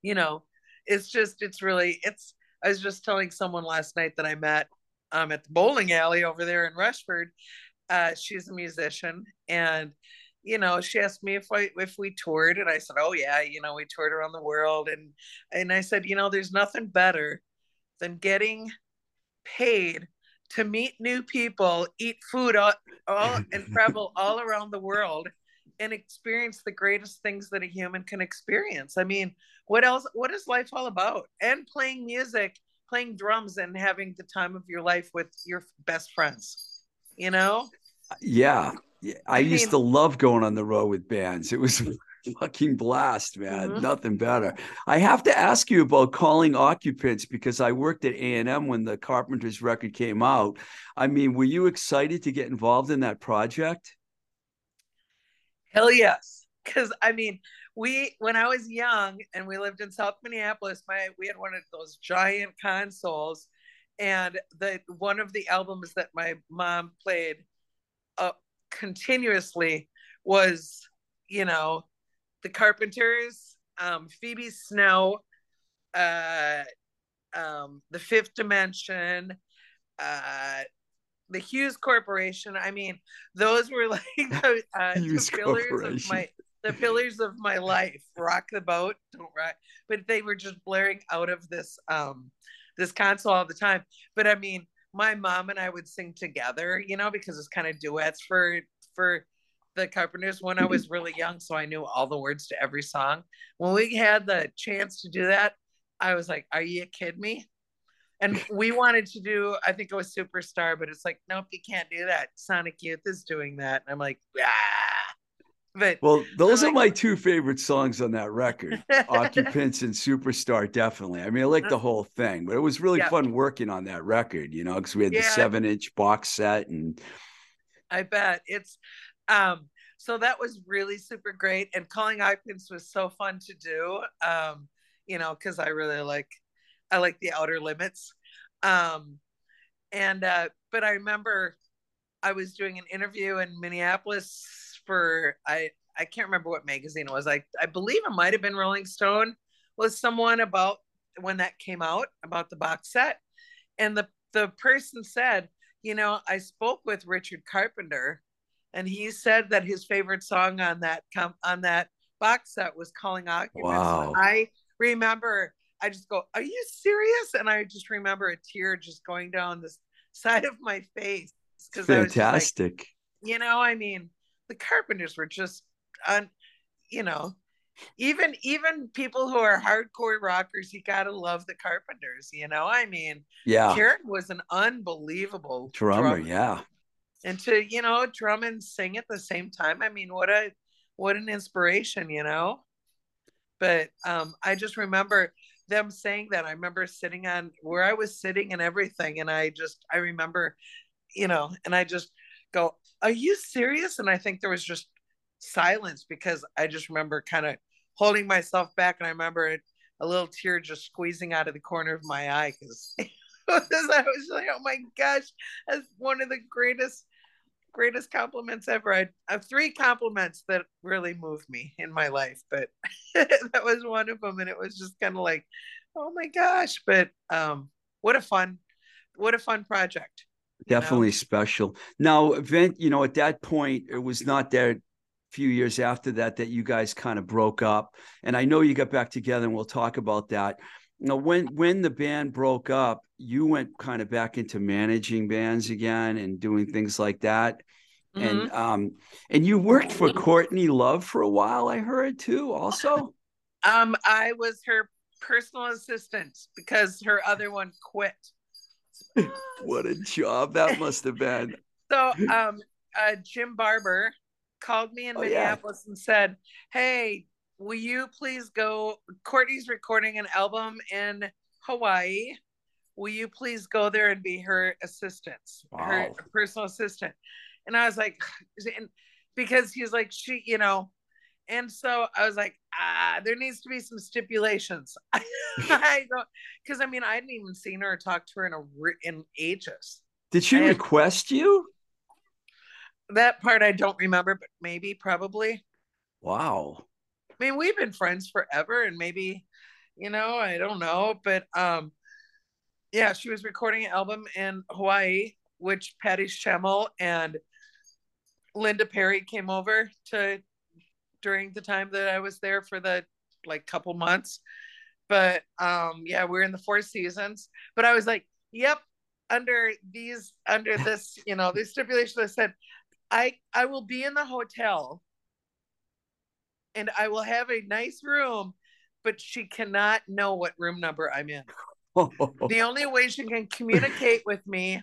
you know, it's just, it's really, it's, I was just telling someone last night that I met um, at the bowling alley over there in Rushford. Uh, she's a musician, and you know, she asked me if I if we toured, and I said, "Oh yeah, you know, we toured around the world." And and I said, you know, there's nothing better than getting paid to meet new people, eat food, all, all and travel all around the world and experience the greatest things that a human can experience. I mean, what else? What is life all about? And playing music playing drums and having the time of your life with your best friends you know yeah. I, I used mean, to love going on the road with bands it was fucking blast man. Mm-hmm. nothing better. I have to ask you about calling occupants because i worked at a&m when the carpenters record came out. I mean were you excited to get involved in that project? Hell yes. Because i mean we when I was young and we lived in South Minneapolis, my we had one of those giant consoles, and the one of the albums that my mom played uh, continuously was, you know, the Carpenters, um, Phoebe Snow, uh, um, the Fifth Dimension, uh, the Hues Corporation. I mean, those were like the, uh, the pillars of my the pillars of my life. Rock the boat don't rock. But they were just blaring out of this um this console all the time. But i mean my mom and i would sing together you know because it's kind of duets for for the carpenters when i was really young so i knew all the words to every song when we had the chance to do that i was like are you kidding me and we wanted to do i think it was superstar but it's like nope you can't do that sonic youth is doing that and i'm like ah but well, those like, are my two favorite songs on that record, "Occupants" and "Superstar." Definitely. I mean, I like the whole thing, but it was really yeah. fun working on that record. You know, because we had yeah. the seven-inch box set, and I bet it's. Um So that was really super great, and calling occupants was so fun to do. Um, you know, because I really like, I like the outer limits. Um, and uh, but I remember I was doing an interview in Minneapolis for I I can't remember what magazine it was. I I believe it might have been Rolling Stone. Was someone about when that came out about the box set, and the the person said, you know, I spoke with Richard Carpenter, and he said that his favorite song on that com- on that box set was "Calling Occupants." Wow. I remember. I just go, "Are you serious?" And I just remember a tear just going down the side of my face because fantastic. Like, you know, I mean, the Carpenters were just, un, you know, even even people who are hardcore rockers, you gotta love the Carpenters. You know, I mean, yeah, Karen was an unbelievable drummer, drummer. Yeah, and to you know drum and sing at the same time. I mean, what a what an inspiration, you know. But um, I just remember them saying that. I remember sitting on where I was sitting and everything. And I just, I remember, you know, and I just go, Are you serious? And I think there was just silence because I just remember kind of holding myself back. And I remember it, a little tear just squeezing out of the corner of my eye because I was like, Oh my gosh, that's one of the greatest greatest compliments ever. I have three compliments that really moved me in my life, but that was one of them. And it was just kind of like, oh my gosh. But um, what a fun, what a fun project. Definitely know? special. Now, Vint, you know, at that point, it was not there few years after that that you guys kind of broke up and i know you got back together and we'll talk about that know when when the band broke up you went kind of back into managing bands again and doing things like that mm-hmm. and um and you worked for courtney love for a while i heard too also um i was her personal assistant because her other one quit what a job that must have been so um uh jim barber called me in oh, minneapolis yeah. and said hey will you please go? Courtney's recording an album in Hawaii. Will you please go there and be her assistant, wow. her personal assistant? And I was like, and because he's like, she, you know, and so I was like, ah, there needs to be some stipulations. I don't, because I mean, I hadn't even seen her or talked to her in a in ages. Did she request you? That part I don't remember, but maybe, probably. Wow. I mean, we've been friends forever, and maybe, you know, I don't know, but um, yeah, she was recording an album in Hawaii, which Patty Schemel and Linda Perry came over to during the time that I was there for the like couple months. But um, yeah, we're in the Four Seasons. But I was like, yep, under these, under this, you know, these stipulations, I said, I I will be in the hotel and I will have a nice room, but she cannot know what room number I'm in. the only way she can communicate with me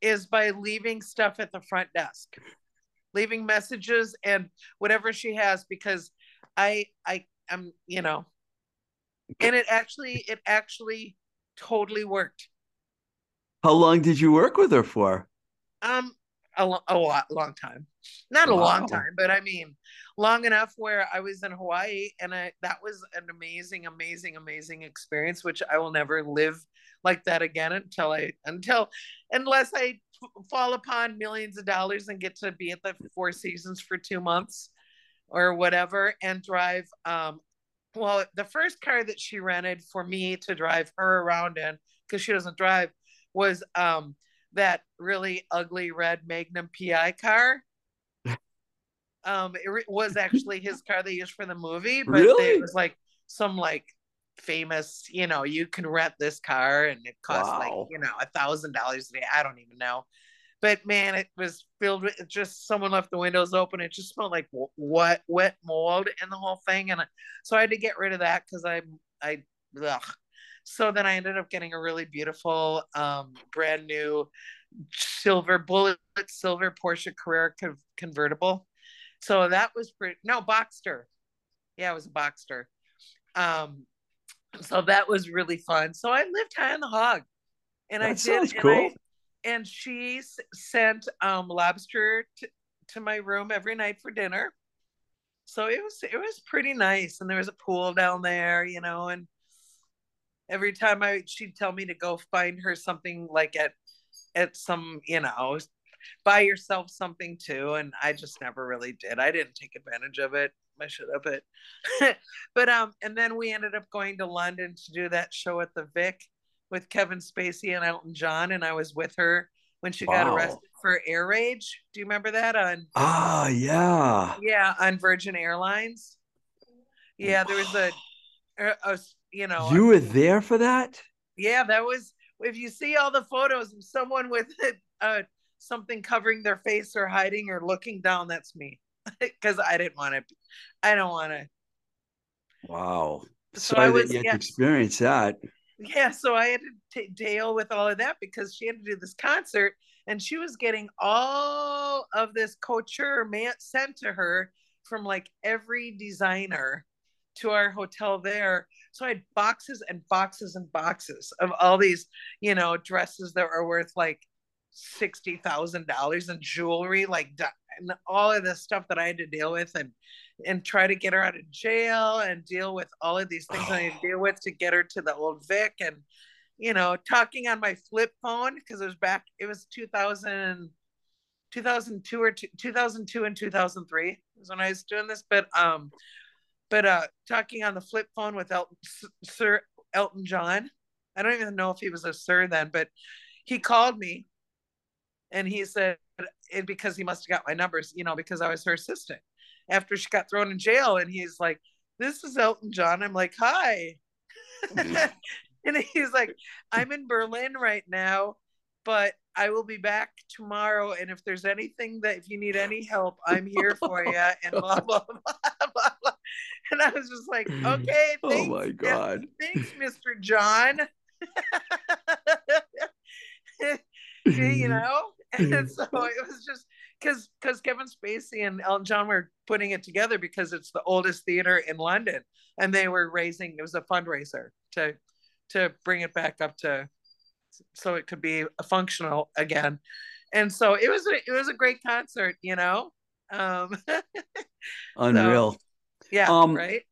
is by leaving stuff at the front desk, leaving messages and whatever she has, because I I am you know, and it actually it actually totally worked. How long did you work with her for? Um, a, lo- a lot, long time. Not a wow. long time, but I mean, long enough where I was in Hawaii, and I that was an amazing, amazing, amazing experience, which I will never live like that again until I until unless I f- fall upon millions of dollars and get to be at the Four Seasons for two months or whatever and drive um well the first car that she rented for me to drive her around in because she doesn't drive was um that really ugly red Magnum PI car. Um, it was actually his car they used for the movie, but really? it was like some like famous, you know, you can rent this car and it costs wow. like, you know, a thousand dollars a day. I don't even know. But man, it was filled with just someone left the windows open. It just smelled like wet, wet mold in the whole thing. And so I had to get rid of that because I, I, ugh, so then I ended up getting a really beautiful, um, brand new silver bullet silver Porsche Carrera co- convertible. So that was pretty. No, Boxster. Yeah, it was a Boxster. Um, so that was really fun. So I lived high on the hog, and that I did. And. I, and she s- sent um, lobster t- to my room every night for dinner. So it was it was pretty nice, and there was a pool down there, you know, and every time I she'd tell me to go find her something like at at some you know buy yourself something too and I just never really did. I didn't take advantage of it. I should have but but um and then we ended up going to London to do that show at the Vic with Kevin Spacey and Elton John and I was with her when she wow. got arrested for air rage. Do you remember that on Ah yeah. Yeah, on Virgin Airlines. Yeah, there was a, a, a you know you were there for that yeah that was if you see all the photos of someone with uh, something covering their face or hiding or looking down that's me. Because i didn't want to i don't want to wow. So sorry I was, that you had yeah, to experience that. Yeah so i had to t- deal with all of that because she had to do this concert and she was getting all of this couture man- sent to her from like every designer to our hotel there. So I had boxes and boxes and boxes of all these, you know, dresses that were worth like sixty thousand dollars in jewelry, like and all of this stuff that I had to deal with, and and try to get her out of jail and deal with all of these things oh. I had to deal with to get her to the old Vic and you know talking on my flip phone because it was back it was 2000 2002 or 2002 and 2003 was when I was doing this but um but uh talking on the flip phone with Elton, Sir Elton John I don't even know if he was a sir then but he called me and he said and because he must have got my numbers you know because I was her assistant after she got thrown in jail. And he's like, This is Elton John. I'm like, Hi. and he's like, I'm in Berlin right now, but I will be back tomorrow. And if there's anything that, if you need any help, I'm here for you. And blah, blah, blah, blah, blah. And I was just like, okay, oh thanks, oh my God. Thanks, Mr. John. you know? And so it was just, because because Kevin Spacey and Elton John were putting it together because it's the oldest theater in London, and they were raising. It was a fundraiser to to bring it back up to so it could be functional again, and so it was a, it was a great concert, you know. Um, Unreal. So, yeah. Um, right.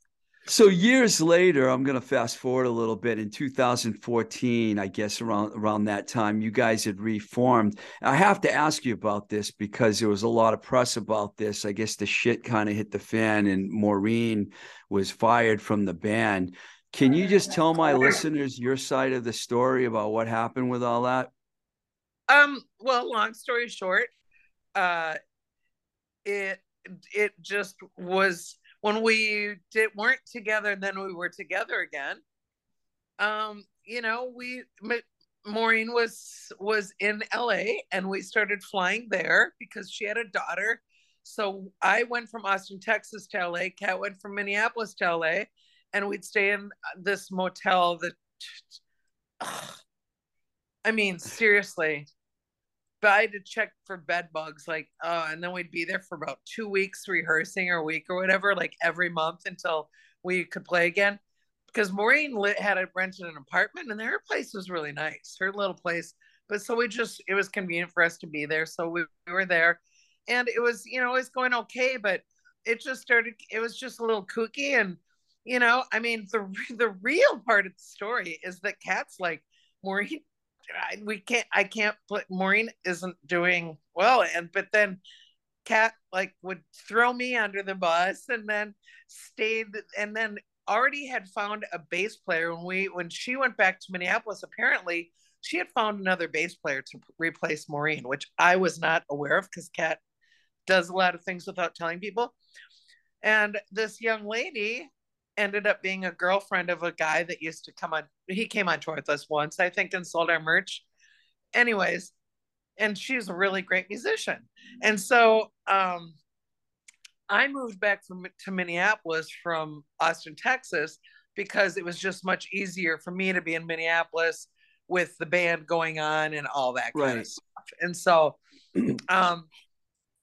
So years later, I'm going to fast forward a little bit. In 2014, I guess around around that time, you guys had reformed. I have to ask you about this because there was a lot of press about this. I guess the shit kind of hit the fan, and Maureen was fired from the band. Can you just tell my listeners your side of the story about what happened with all that? Um. Well, long story short, uh, it it just was when we did weren't together and then we were together again. Um you know we maureen was was in la and we started flying there because she had a daughter. So i went from austin texas to la kat went from minneapolis to la and we'd stay in this motel that i mean seriously but I had to check for bed bugs, like, uh, and then we'd be there for about two weeks rehearsing or a week or whatever, like every month until we could play again. Because Maureen lit, had rented an apartment and her place was really nice, her little place. But so we just, it was convenient for us to be there. So we, we were there and it was, you know, it was going okay, but it just started, it was just a little kooky. And, you know, I mean, the, the real part of the story is that Kat's like, Maureen I, we can't I can't put Maureen isn't doing well. And but then Kat like would throw me under the bus and then stayed and then already had found a bass player. When we when she went back to Minneapolis apparently she had found another bass player to replace Maureen which I was not aware of because Kat does a lot of things without telling people. And this young lady ended up being a girlfriend of a guy that used to come on. He came on tour with us once, I think, and sold our merch. Anyways, and she's a really great musician. And so um, I moved back from to Minneapolis from Austin, Texas, because it was just much easier for me to be in Minneapolis with the band going on and all that kind right. of stuff. And so, um,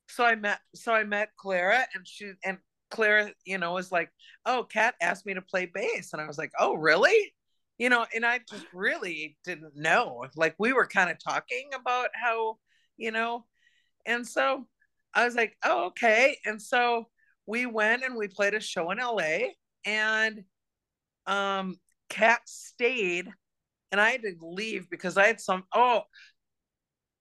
so I met so I met Clara, and she and Claire, you know, was like, "Oh, Kat asked me to play bass," and I was like, "Oh, really?" You know, and I just really didn't know. Like we were kind of talking about how, you know, and so I was like, "Oh, okay." And so we went and we played a show in LA, and um, Kat stayed, and I had to leave because I had some. Oh,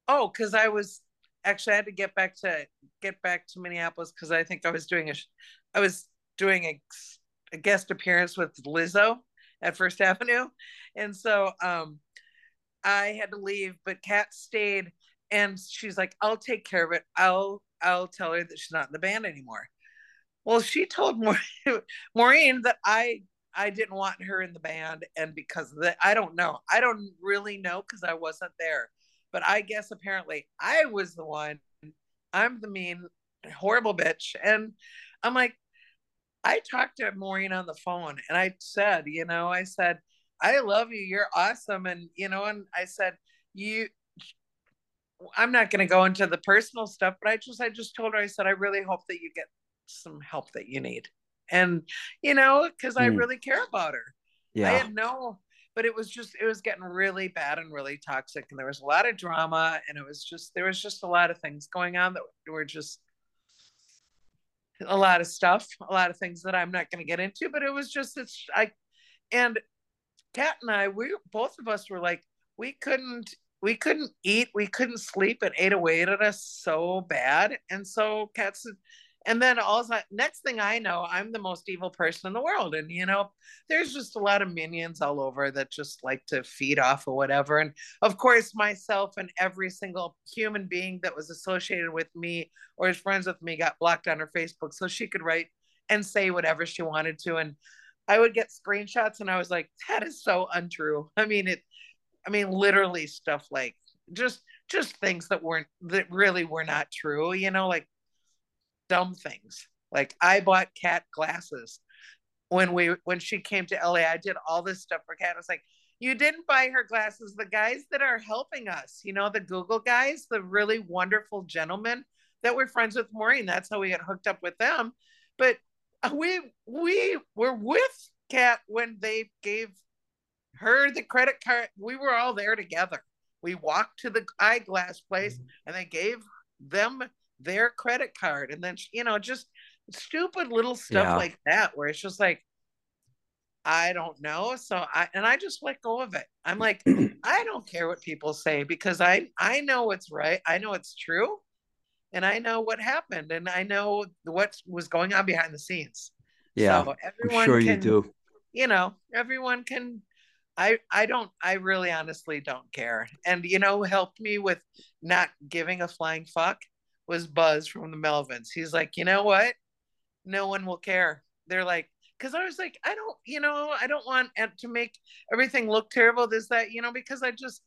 oh, because I was actually I had to get back to get back to Minneapolis because I think I was doing a I was doing a, a guest appearance with Lizzo at First Avenue, and so um, I had to leave, but Kat stayed, and she's like, "I'll take care of it. I'll I'll tell her that she's not in the band anymore." Well, she told Maureen, Maureen that I I didn't want her in the band, and because of that, I don't know. I don't really know because I wasn't there, but I guess apparently I was the one. I'm the mean, horrible bitch, and I'm like, I talked to Maureen on the phone and I said, you know, I said, I love you. You're awesome. And, you know, and I said, you, I'm not going to go into the personal stuff, but I just, I just told her, I said, I really hope that you get some help that you need. And, you know, cause mm. I hmm. really care about her. Yeah. I had no, but it was just, it was getting really bad and really toxic. And there was a lot of drama. And it was just, there was just a lot of things going on that were just a lot of stuff, a lot of things that I'm not going to get into. But it was just, it's, I, and Kat and I, we both of us were like, we couldn't we couldn't eat, we couldn't sleep. It ate away at us so bad. And so cats and then also next thing I know, I'm the most evil person in the world. And you know, there's just a lot of minions all over that just like to feed off or whatever. And of course, myself and every single human being that was associated with me or is friends with me got blocked on her Facebook so she could write and say whatever she wanted to. And I would get screenshots and I was like, that is so untrue. I mean, it I mean, literally stuff like just just things that weren't that really were not true, you know, like dumb things. Like I bought Kat glasses when we when she came to LA. I did all this stuff for Kat. I was like, you didn't buy her glasses. The guys that are helping us, you know, the Google guys, the really wonderful gentlemen that we're friends with Maureen. That's how we got hooked up with them. But we we were with Kat when they gave her the credit card. We were all there together. We walked to the eyeglass place mm-hmm. and they gave them their credit card. And then, you know, just stupid little stuff yeah. like that where it's just like, I don't know. So I and I just let go of it. I'm like, I don't care what people say because I I know what's right. I know it's true. And I know what happened and I know what was going on behind the scenes. Yeah. So everyone I'm sure can, you do. You know, everyone can I I don't I really honestly don't care. And you know, helped me with not giving a flying fuck was Buzz from the Melvins. He's like, you know what? No one will care. They're like, because I was like, I don't, you know, I don't want to make everything look terrible. This that, you know, because I just,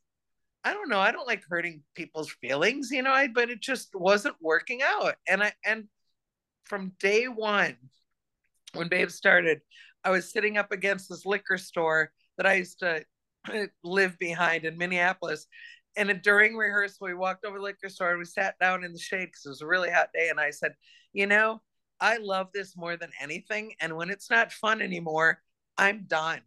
I don't know, I don't like hurting people's feelings, you know. I but it just wasn't working out, and I and from day one, when Babe started, I was sitting up against this liquor store that I used to live behind in Minneapolis. And during rehearsal, we walked over the liquor store and we sat down in the shade because it was a really hot day. And I said, You know, I love this more than anything. And when it's not fun anymore, I'm done.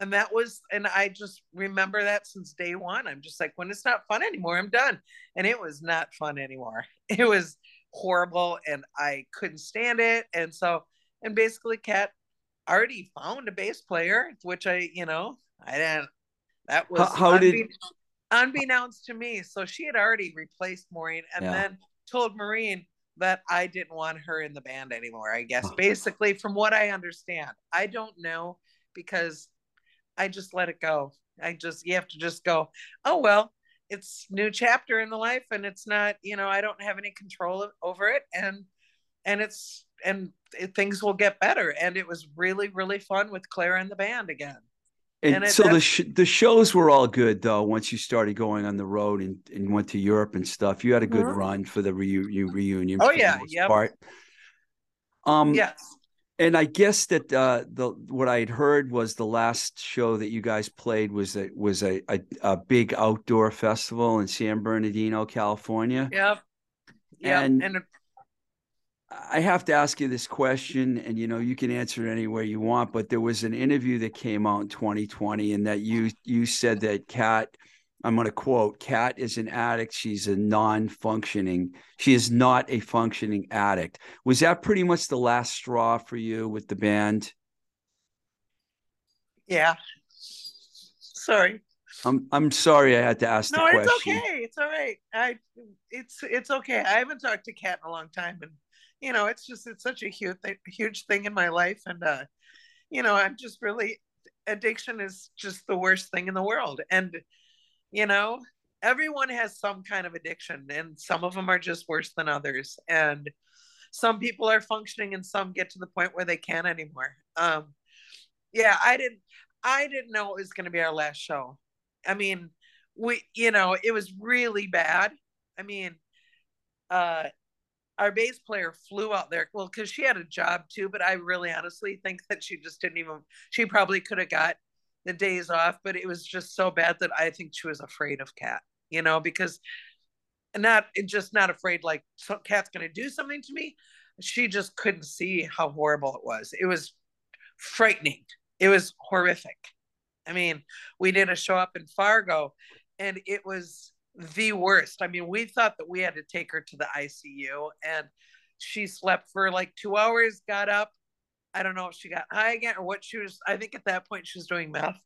And that was, and I just remember that since day one. I'm just like, when it's not fun anymore, I'm done. And it was not fun anymore. It was horrible and I couldn't stand it. And so, and basically, Kat already found a bass player, which I, you know, I didn't. That was how, how did unbeknownst to me. So she had already replaced Maureen, and yeah. then told Maureen that I didn't want her in the band anymore. I guess basically, from what I understand, I don't know because I just let it go. I just you have to just go. Oh well, it's new chapter in the life, and it's not. You know, I don't have any control over it, and and it's and it, things will get better. And it was really really fun with Clara and the band again. And, and so the sh- the shows were all good though. Once you started going on the road and, and went to Europe and stuff, you had a good mm-hmm. run for the reu- reunion. Oh yeah, yeah. Part. Um, yes. And I guess that uh, the what I had heard was the last show that you guys played was a was a, a, a big outdoor festival in San Bernardino, California. Yep. Yeah. And, and I have to ask you this question, and you know you can answer it anywhere you want. But there was an interview that came out in 2020, and that you you said that Kat, I'm going to quote, Kat is an addict. She's a non-functioning. She is not a functioning addict. Was that pretty much the last straw for you with the band? Yeah. Sorry. I'm I'm sorry I had to ask no, the question. No, it's okay. It's all right. I it's it's okay. I haven't talked to Kat in a long time, and you know, it's just it's such a huge huge thing in my life, and uh, you know, I'm just really addiction is just the worst thing in the world, and you know, everyone has some kind of addiction, and some of them are just worse than others, and some people are functioning, and some get to the point where they can't anymore. Um, yeah, I didn't I didn't know it was going to be our last show. I mean, we you know, it was really bad. I mean, uh our bass player flew out there well because she had a job too but i really honestly think that she just didn't even she probably could have got the days off but it was just so bad that i think she was afraid of kat you know because not just not afraid like so kat's gonna do something to me? She just couldn't see how horrible it was. It was frightening. It was horrific. I mean, we did a show up in Fargo and it was the worst. I mean, we thought that we had to take her to the ICU and she slept for like two hours, got up. I don't know if she got high again or what she was. I think at that point she was doing meth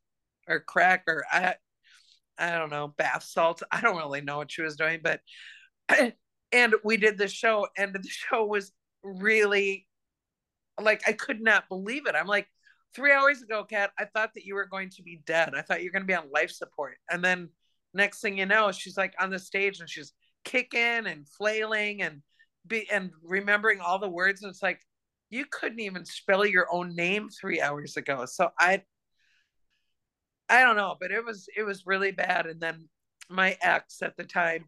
or crack or I, I don't know, bath salts. I don't really know what she was doing, but, and we did the show and the show was really like, I could not believe it. I'm like, three hours ago, Kat, I thought that you were going to be dead. I thought you were going to be on life support. And then next thing you know, she's like on the stage and she's kicking and flailing and be and remembering all the words. And it's like, you couldn't even spell your own name three hours ago. So I I don't know, but it was it was really bad. And then my ex at the time,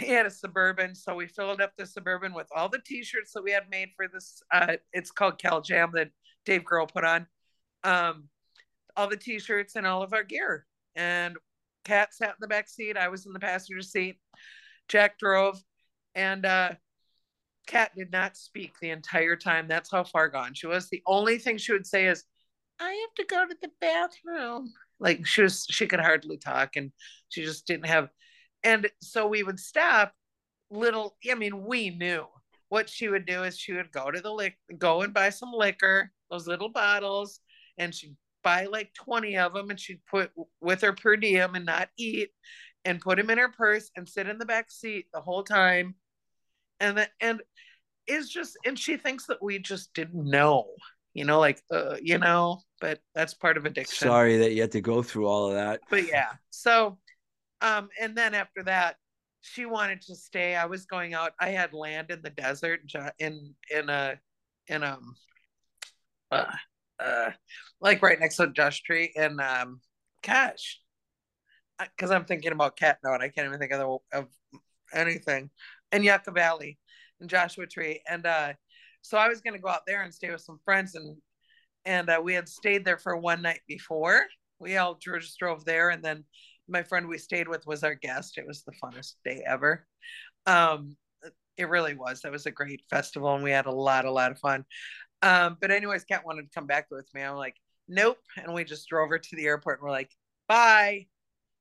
he had a suburban, so we filled up the suburban with all the t-shirts that we had made for this. Uh, it's called Cal Jam that Dave Grohl put on um, all the t-shirts and all of our gear. And Kat sat in the back seat. I was in the passenger seat. Jack drove, and uh, Kat did not speak the entire time. That's how far gone she was. The only thing she would say is, "I have to go to the bathroom." Like she was, she could hardly talk, and she just didn't have. And so we would stop. Little, I mean, we knew what she would do is she would go to the lick, go and buy some liquor, those little bottles, and she'd buy like 20 of them and she'd put with her per diem and not eat and put them in her purse and sit in the back seat the whole time. And then and is just and she thinks that we just didn't know you know like uh, you know but that's part of addiction. Sorry that you had to go through all of that. But yeah. So um and then after that she wanted to stay. I was going out. I had land in the desert in in a in um uh, uh, like right next to Josh Tree and um, Cache. Because I'm thinking about Kat now, and I can't even think of, the, of anything. And Yucca Valley and Joshua Tree, and uh, so I was going to go out there and stay with some friends, and and uh, we had stayed there for one night before. We all just drove there, and then my friend we stayed with was our guest. It was the funnest day ever. Um, it really was. That was a great festival, and we had a lot, a lot of fun. Um, but anyways, Kat wanted to come back with me. I'm like, nope. And we just drove her to the airport and we're like, bye.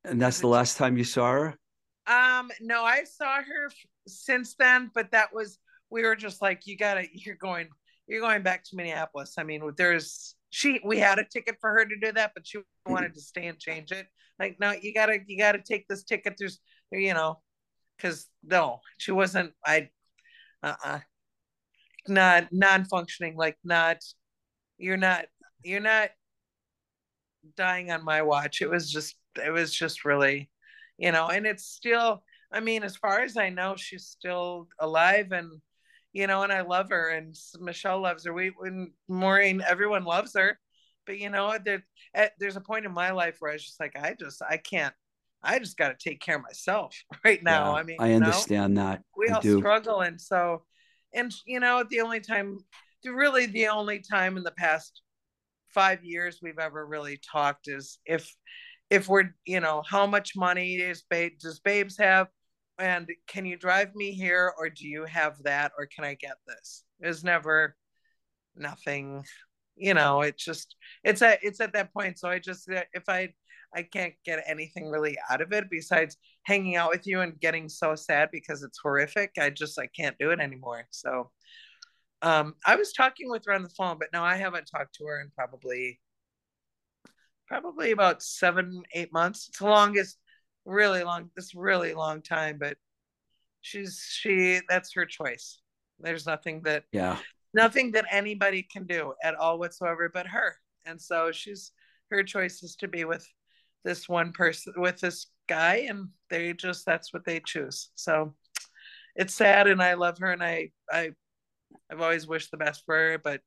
And that's the last time you saw her? Um, no, I saw her since then, but that was we were just like, you gotta, you're going, you're going back to Minneapolis. I mean, there's she we had a ticket for her to do that, but she wanted to stay and change it. Like, no, you gotta, you gotta take this ticket. There's, you know, because no, she wasn't. I, uh, uh not non-functioning like not you're not you're not dying on my watch. It was just it was just really you know and it's still i mean as far as i know she's still alive and you know and i love her and michelle loves her. We when maureen everyone loves her but you know there, at, there's a point in my life where i was just like i just i can't i just got to take care of myself right now. Yeah, i mean i understand know, that. We I all do. struggle and so and you know the only time really the only time in the past five years we've ever really talked is if if we're you know how much money is babe does babes have? And can you drive me here or do you have that or can i get this? There's never nothing you know it's just it's at it's at that point. So i just if i i can't get anything really out of it besides hanging out with you and getting so sad because it's horrific i just i can't do it anymore so um i was talking with her on the phone but no i haven't talked to her in probably probably about seven eight months it's the longest really long this really long time but she's she that's her choice there's nothing that yeah. nothing that anybody can do at all whatsoever but her and so she's her choice is to be with this one person with this guy and they just that's what they choose. So it's sad and i love her and i i i've always wished the best for her but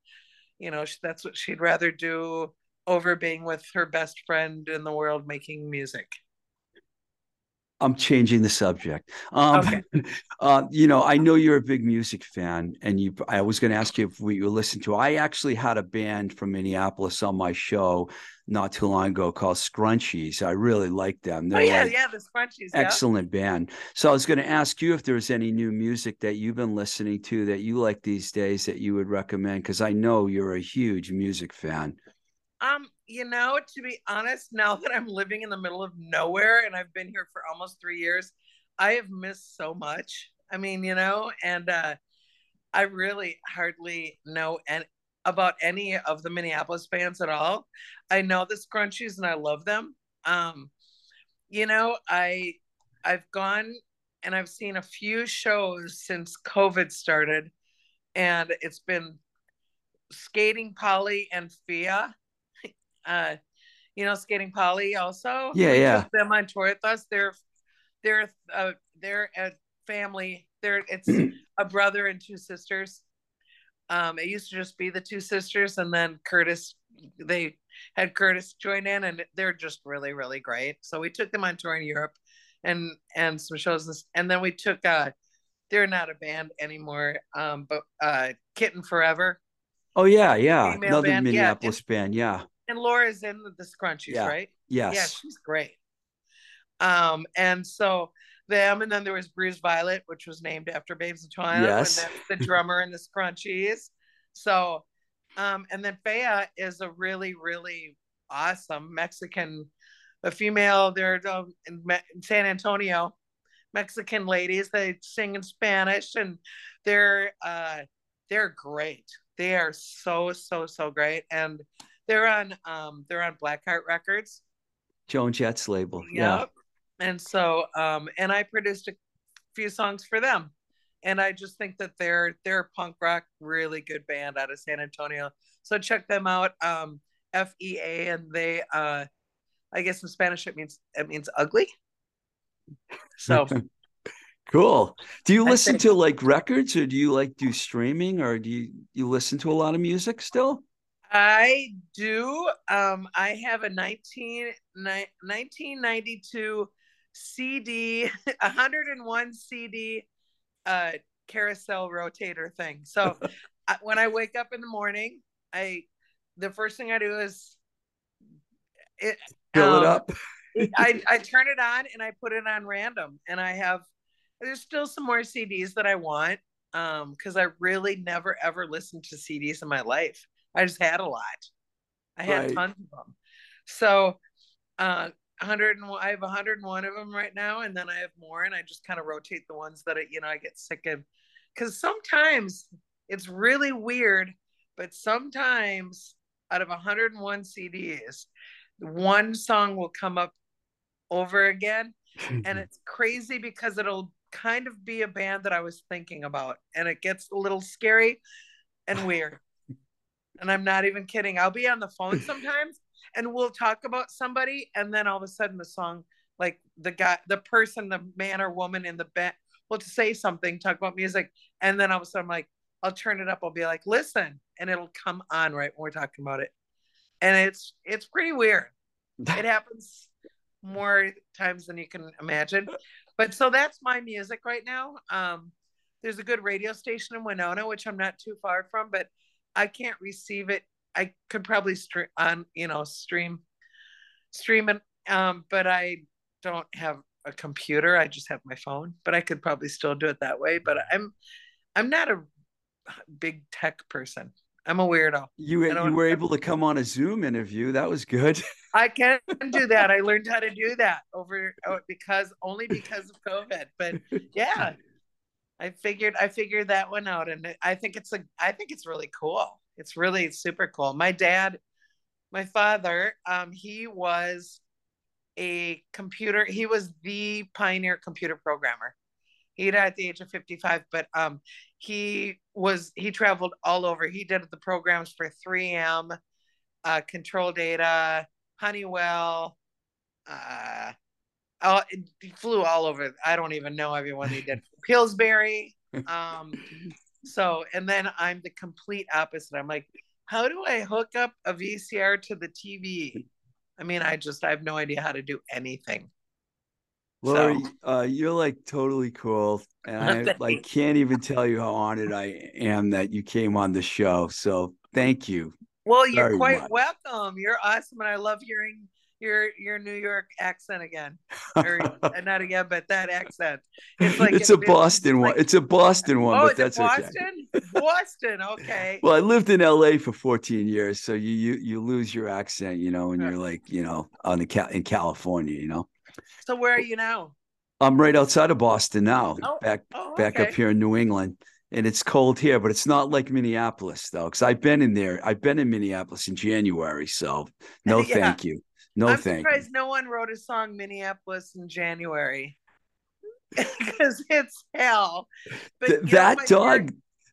you know that's what she'd rather do over being with her best friend in the world making music I'm changing the subject. Um, Okay. uh, you know, I know you're a big music fan, and you. I was going to ask you if we you listen to. I actually had a band from Minneapolis on my show not too long ago called Scrunchies. I really like them. oh They're yeah like yeah the scrunchies yeah. excellent band. So I was going to ask you if there's any new music that you've been listening to that you like these days that you would recommend, because I know you're a huge music fan. um you know, to be honest, now that I'm living in the middle of nowhere and I've been here for almost three years, I have missed so much. I mean, you know, and uh, I really hardly know and about any of the Minneapolis bands at all. I know the Scrunchies and I love them. Um, you know, I I've gone and I've seen a few shows since COVID started, and it's been Skating Polly and Fea. Uh, you know, Skating Polly also. Yeah, yeah. Took them on tour with us. They're they're uh, they're a family. They're it's a brother and two sisters. Um, it used to just be the two sisters, and then Curtis. They had Curtis join in, and they're just really, really great. So we took them on tour in Europe, and and some shows, and then we took. uh They're not a band anymore, um, but uh Kitten Forever. Oh yeah, yeah, another band. Minneapolis yeah. band, yeah. And Laura's in the Scrunchies, yeah. right? Yes. Yeah, she's great. Um, and so them, and then there was Bruised Violet, which was named after Babes in Toyland. Yes. And that's the drummer in the Scrunchies. So, um, and then Fea is a really, really awesome Mexican, a female. They're um, in, in San Antonio, Mexican ladies. They sing in Spanish, and they're uh, they're great. They are so so so great, and they're on um they're on Blackheart Records. Joan Jett's label. Yep. Yeah and so um and i produced a few songs for them and i just think that they're they're a punk rock really good band out of san antonio so check them out um fea and they uh i guess in spanish it means it means ugly so cool do you listen think, to like records or do you like do streaming or do you you listen to a lot of music still I do. Um, I have a 19, 1992 CD, 101 CD uh, carousel rotator thing. So when I wake up in the morning, I the first thing I do is it fill um, it up. I, I turn it on and I put it on random, and I have there's still some more CDs that I want um because I really never ever listened to CDs in my life. I just had a lot. I had right. tons of them. So uh 100 and I have 101 of them right now, and then I have more, and I just kind of rotate the ones that I, you know I get sick of, because sometimes it's really weird, but sometimes out of 101 CDs, one song will come up over again, and it's crazy because it'll kind of be a band that I was thinking about, and it gets a little scary and weird. And I'm not even kidding. I'll be on the phone sometimes and we'll talk about somebody and then all of a sudden the song like the guy the person the man or woman in the band will say something talk about music and then all of a sudden I'm like I'll turn it up I'll be like listen and it'll come on right when we're talking about it. And it's it's pretty weird. It happens more times than you can imagine. But so that's my music right now. Um there's a good radio station in Winona which I'm not too far from but I can't receive it I could probably stream on, you know, stream, stream it. Um, but I don't have a computer. I just have my phone. But I could probably still do it that way. But I'm, I'm not a big tech person. I'm a weirdo. You you were able to come on a Zoom interview. That was good. I can do that. I learned how to do that over oh, because only because of COVID. But yeah, I figured I figured that one out, and I think it's a I think it's really cool it's really super cool. My dad, my father, um, he was a computer, he was the pioneer computer programmer. He died at the age of 55, but um, he was he traveled all over. He did the programs for 3M, uh, Control Data, Honeywell, uh, oh, he flew all over. I don't even know everyone he did. Pillsbury. Um, so, and then I'm the complete opposite. I'm like, how do I hook up a VCR to the TV? I mean, I just I have no idea how to do anything. Lori, so. uh, you're like totally cool, and I like can't even tell you how honored I am that you came on the show. So thank you. Well, you're quite much. welcome. You're awesome, and I love hearing your your New York accent again. or uh, not again, but that accent. It's like it's a Boston one. it's a Boston one, oh, but that's Boston? okay. Boston, okay. well, I lived in LA for 14 years, so you you you lose your accent, you know, and you're like, you know, on the in California, you know. So where are you now? I'm right outside of Boston now, oh, back oh, okay. back up here in New England. And it's cold here, but it's not like Minneapolis though, because I've been in there. I've been in Minneapolis in January, so no, yeah. thank you. No, I'm thank surprised you. no one wrote a song Minneapolis in January because it's hell. But Th- that know, dog,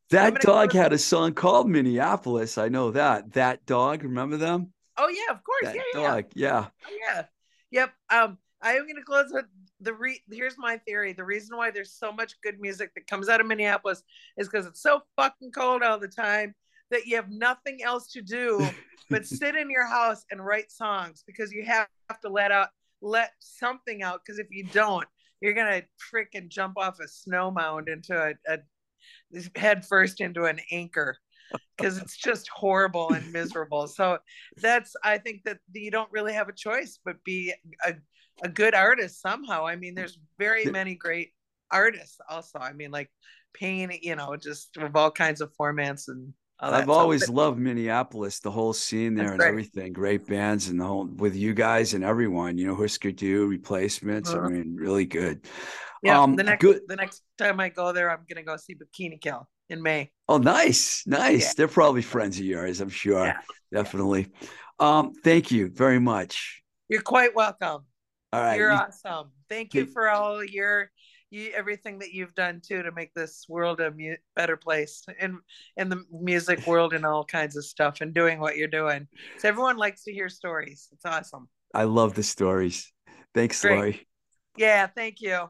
that dog had a song called Minneapolis. I know that. That dog, remember them? Oh yeah, of course. That yeah, dog, yeah. yeah. Oh, yeah. Yep. Um, I am going to close with the re- here's my theory. The reason why there's so much good music that comes out of Minneapolis is because it's so fucking cold all the time that you have nothing else to do but sit in your house and write songs because you have to let out let something out because if you don't, you're gonna freaking jump off a snow mound into a, a head first into an anchor because it's just horrible and miserable. So that's I think that you don't really have a choice but be a a good artist somehow. I mean, there's very many great artists also. I mean, like Payne, you know, just of all kinds of formats and I've always loved Minneapolis, the whole scene there That's and great. everything. Great bands and the whole with you guys and everyone. You know, Husker Du, replacements. Uh-huh. I mean, really good. Yeah, um, the next good. the next time I go there, I'm gonna go see Bikini Kill in May. Oh, nice, nice. Yeah. They're probably friends of yours, I'm sure. Yeah. Definitely. Um, thank you very much. You're quite welcome. All right. You're awesome. Thank you for all your you everything that you've done too to make this world a mu- better place in in the music world and all kinds of stuff and doing what you're doing. So everyone likes to hear stories. It's awesome. I love the stories. Thanks, Great. Lori. Yeah, thank you.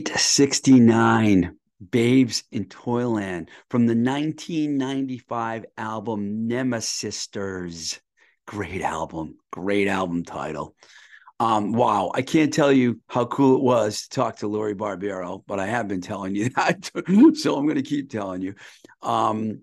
Sweet 69, Babes in Toyland from the 1995 album Nemesisters. Great album, great album title. Um, wow, I can't tell you how cool it was to talk to Lori Barbero, but I have been telling you that, so I'm going to keep telling you. Um,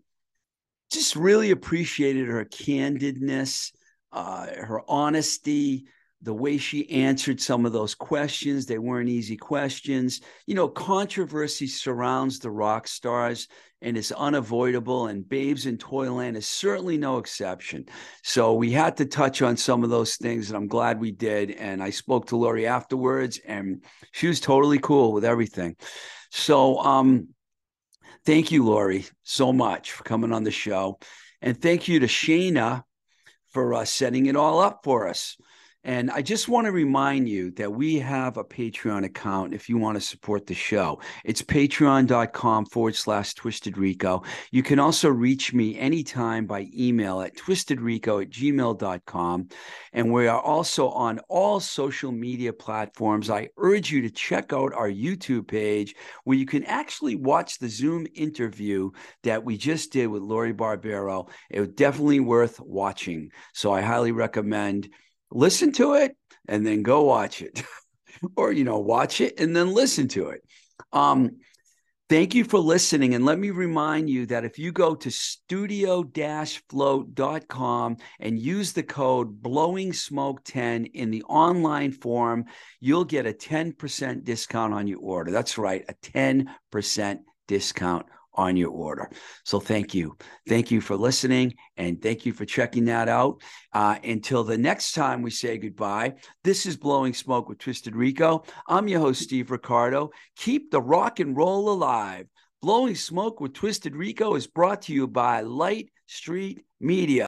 just really appreciated her candidness, uh, her honesty, the way she answered some of those questions. They weren't easy questions. You know, controversy surrounds the rock stars and is unavoidable, and Babes in Toyland is certainly no exception. So we had to touch on some of those things, and I'm glad we did. And I spoke to Lori afterwards, and she was totally cool with everything. So, um, thank you, Lori, so much for coming on the show. And thank you to Shayna for uh, setting it all up for us. And I just want to remind you that we have a Patreon account if you want to support the show. It's patreon.com forward slash twisted rico. You can also reach me anytime by email at twistedrico at gmail.com. And we are also on all social media platforms. I urge you to check out our YouTube page where you can actually watch the Zoom interview that we just did with Lori Barbero. It was definitely worth watching. So I highly recommend listen to it and then go watch it. Or you know watch it and then listen to it. Um thank you for listening. And let me remind you that if you go to studio-float.com and use the code blowing smoke 10 in the online form you'll get a 10% discount on your order. That's right a 10% discount on your order. So thank you. Thank you for listening and thank you for checking that out. Uh, until the next time we say goodbye, this is Blowing Smoke with Twisted Rico. I'm your host, Steve Ricardo. Keep the rock and roll alive. Blowing Smoke with Twisted Rico is brought to you by Light Street Media.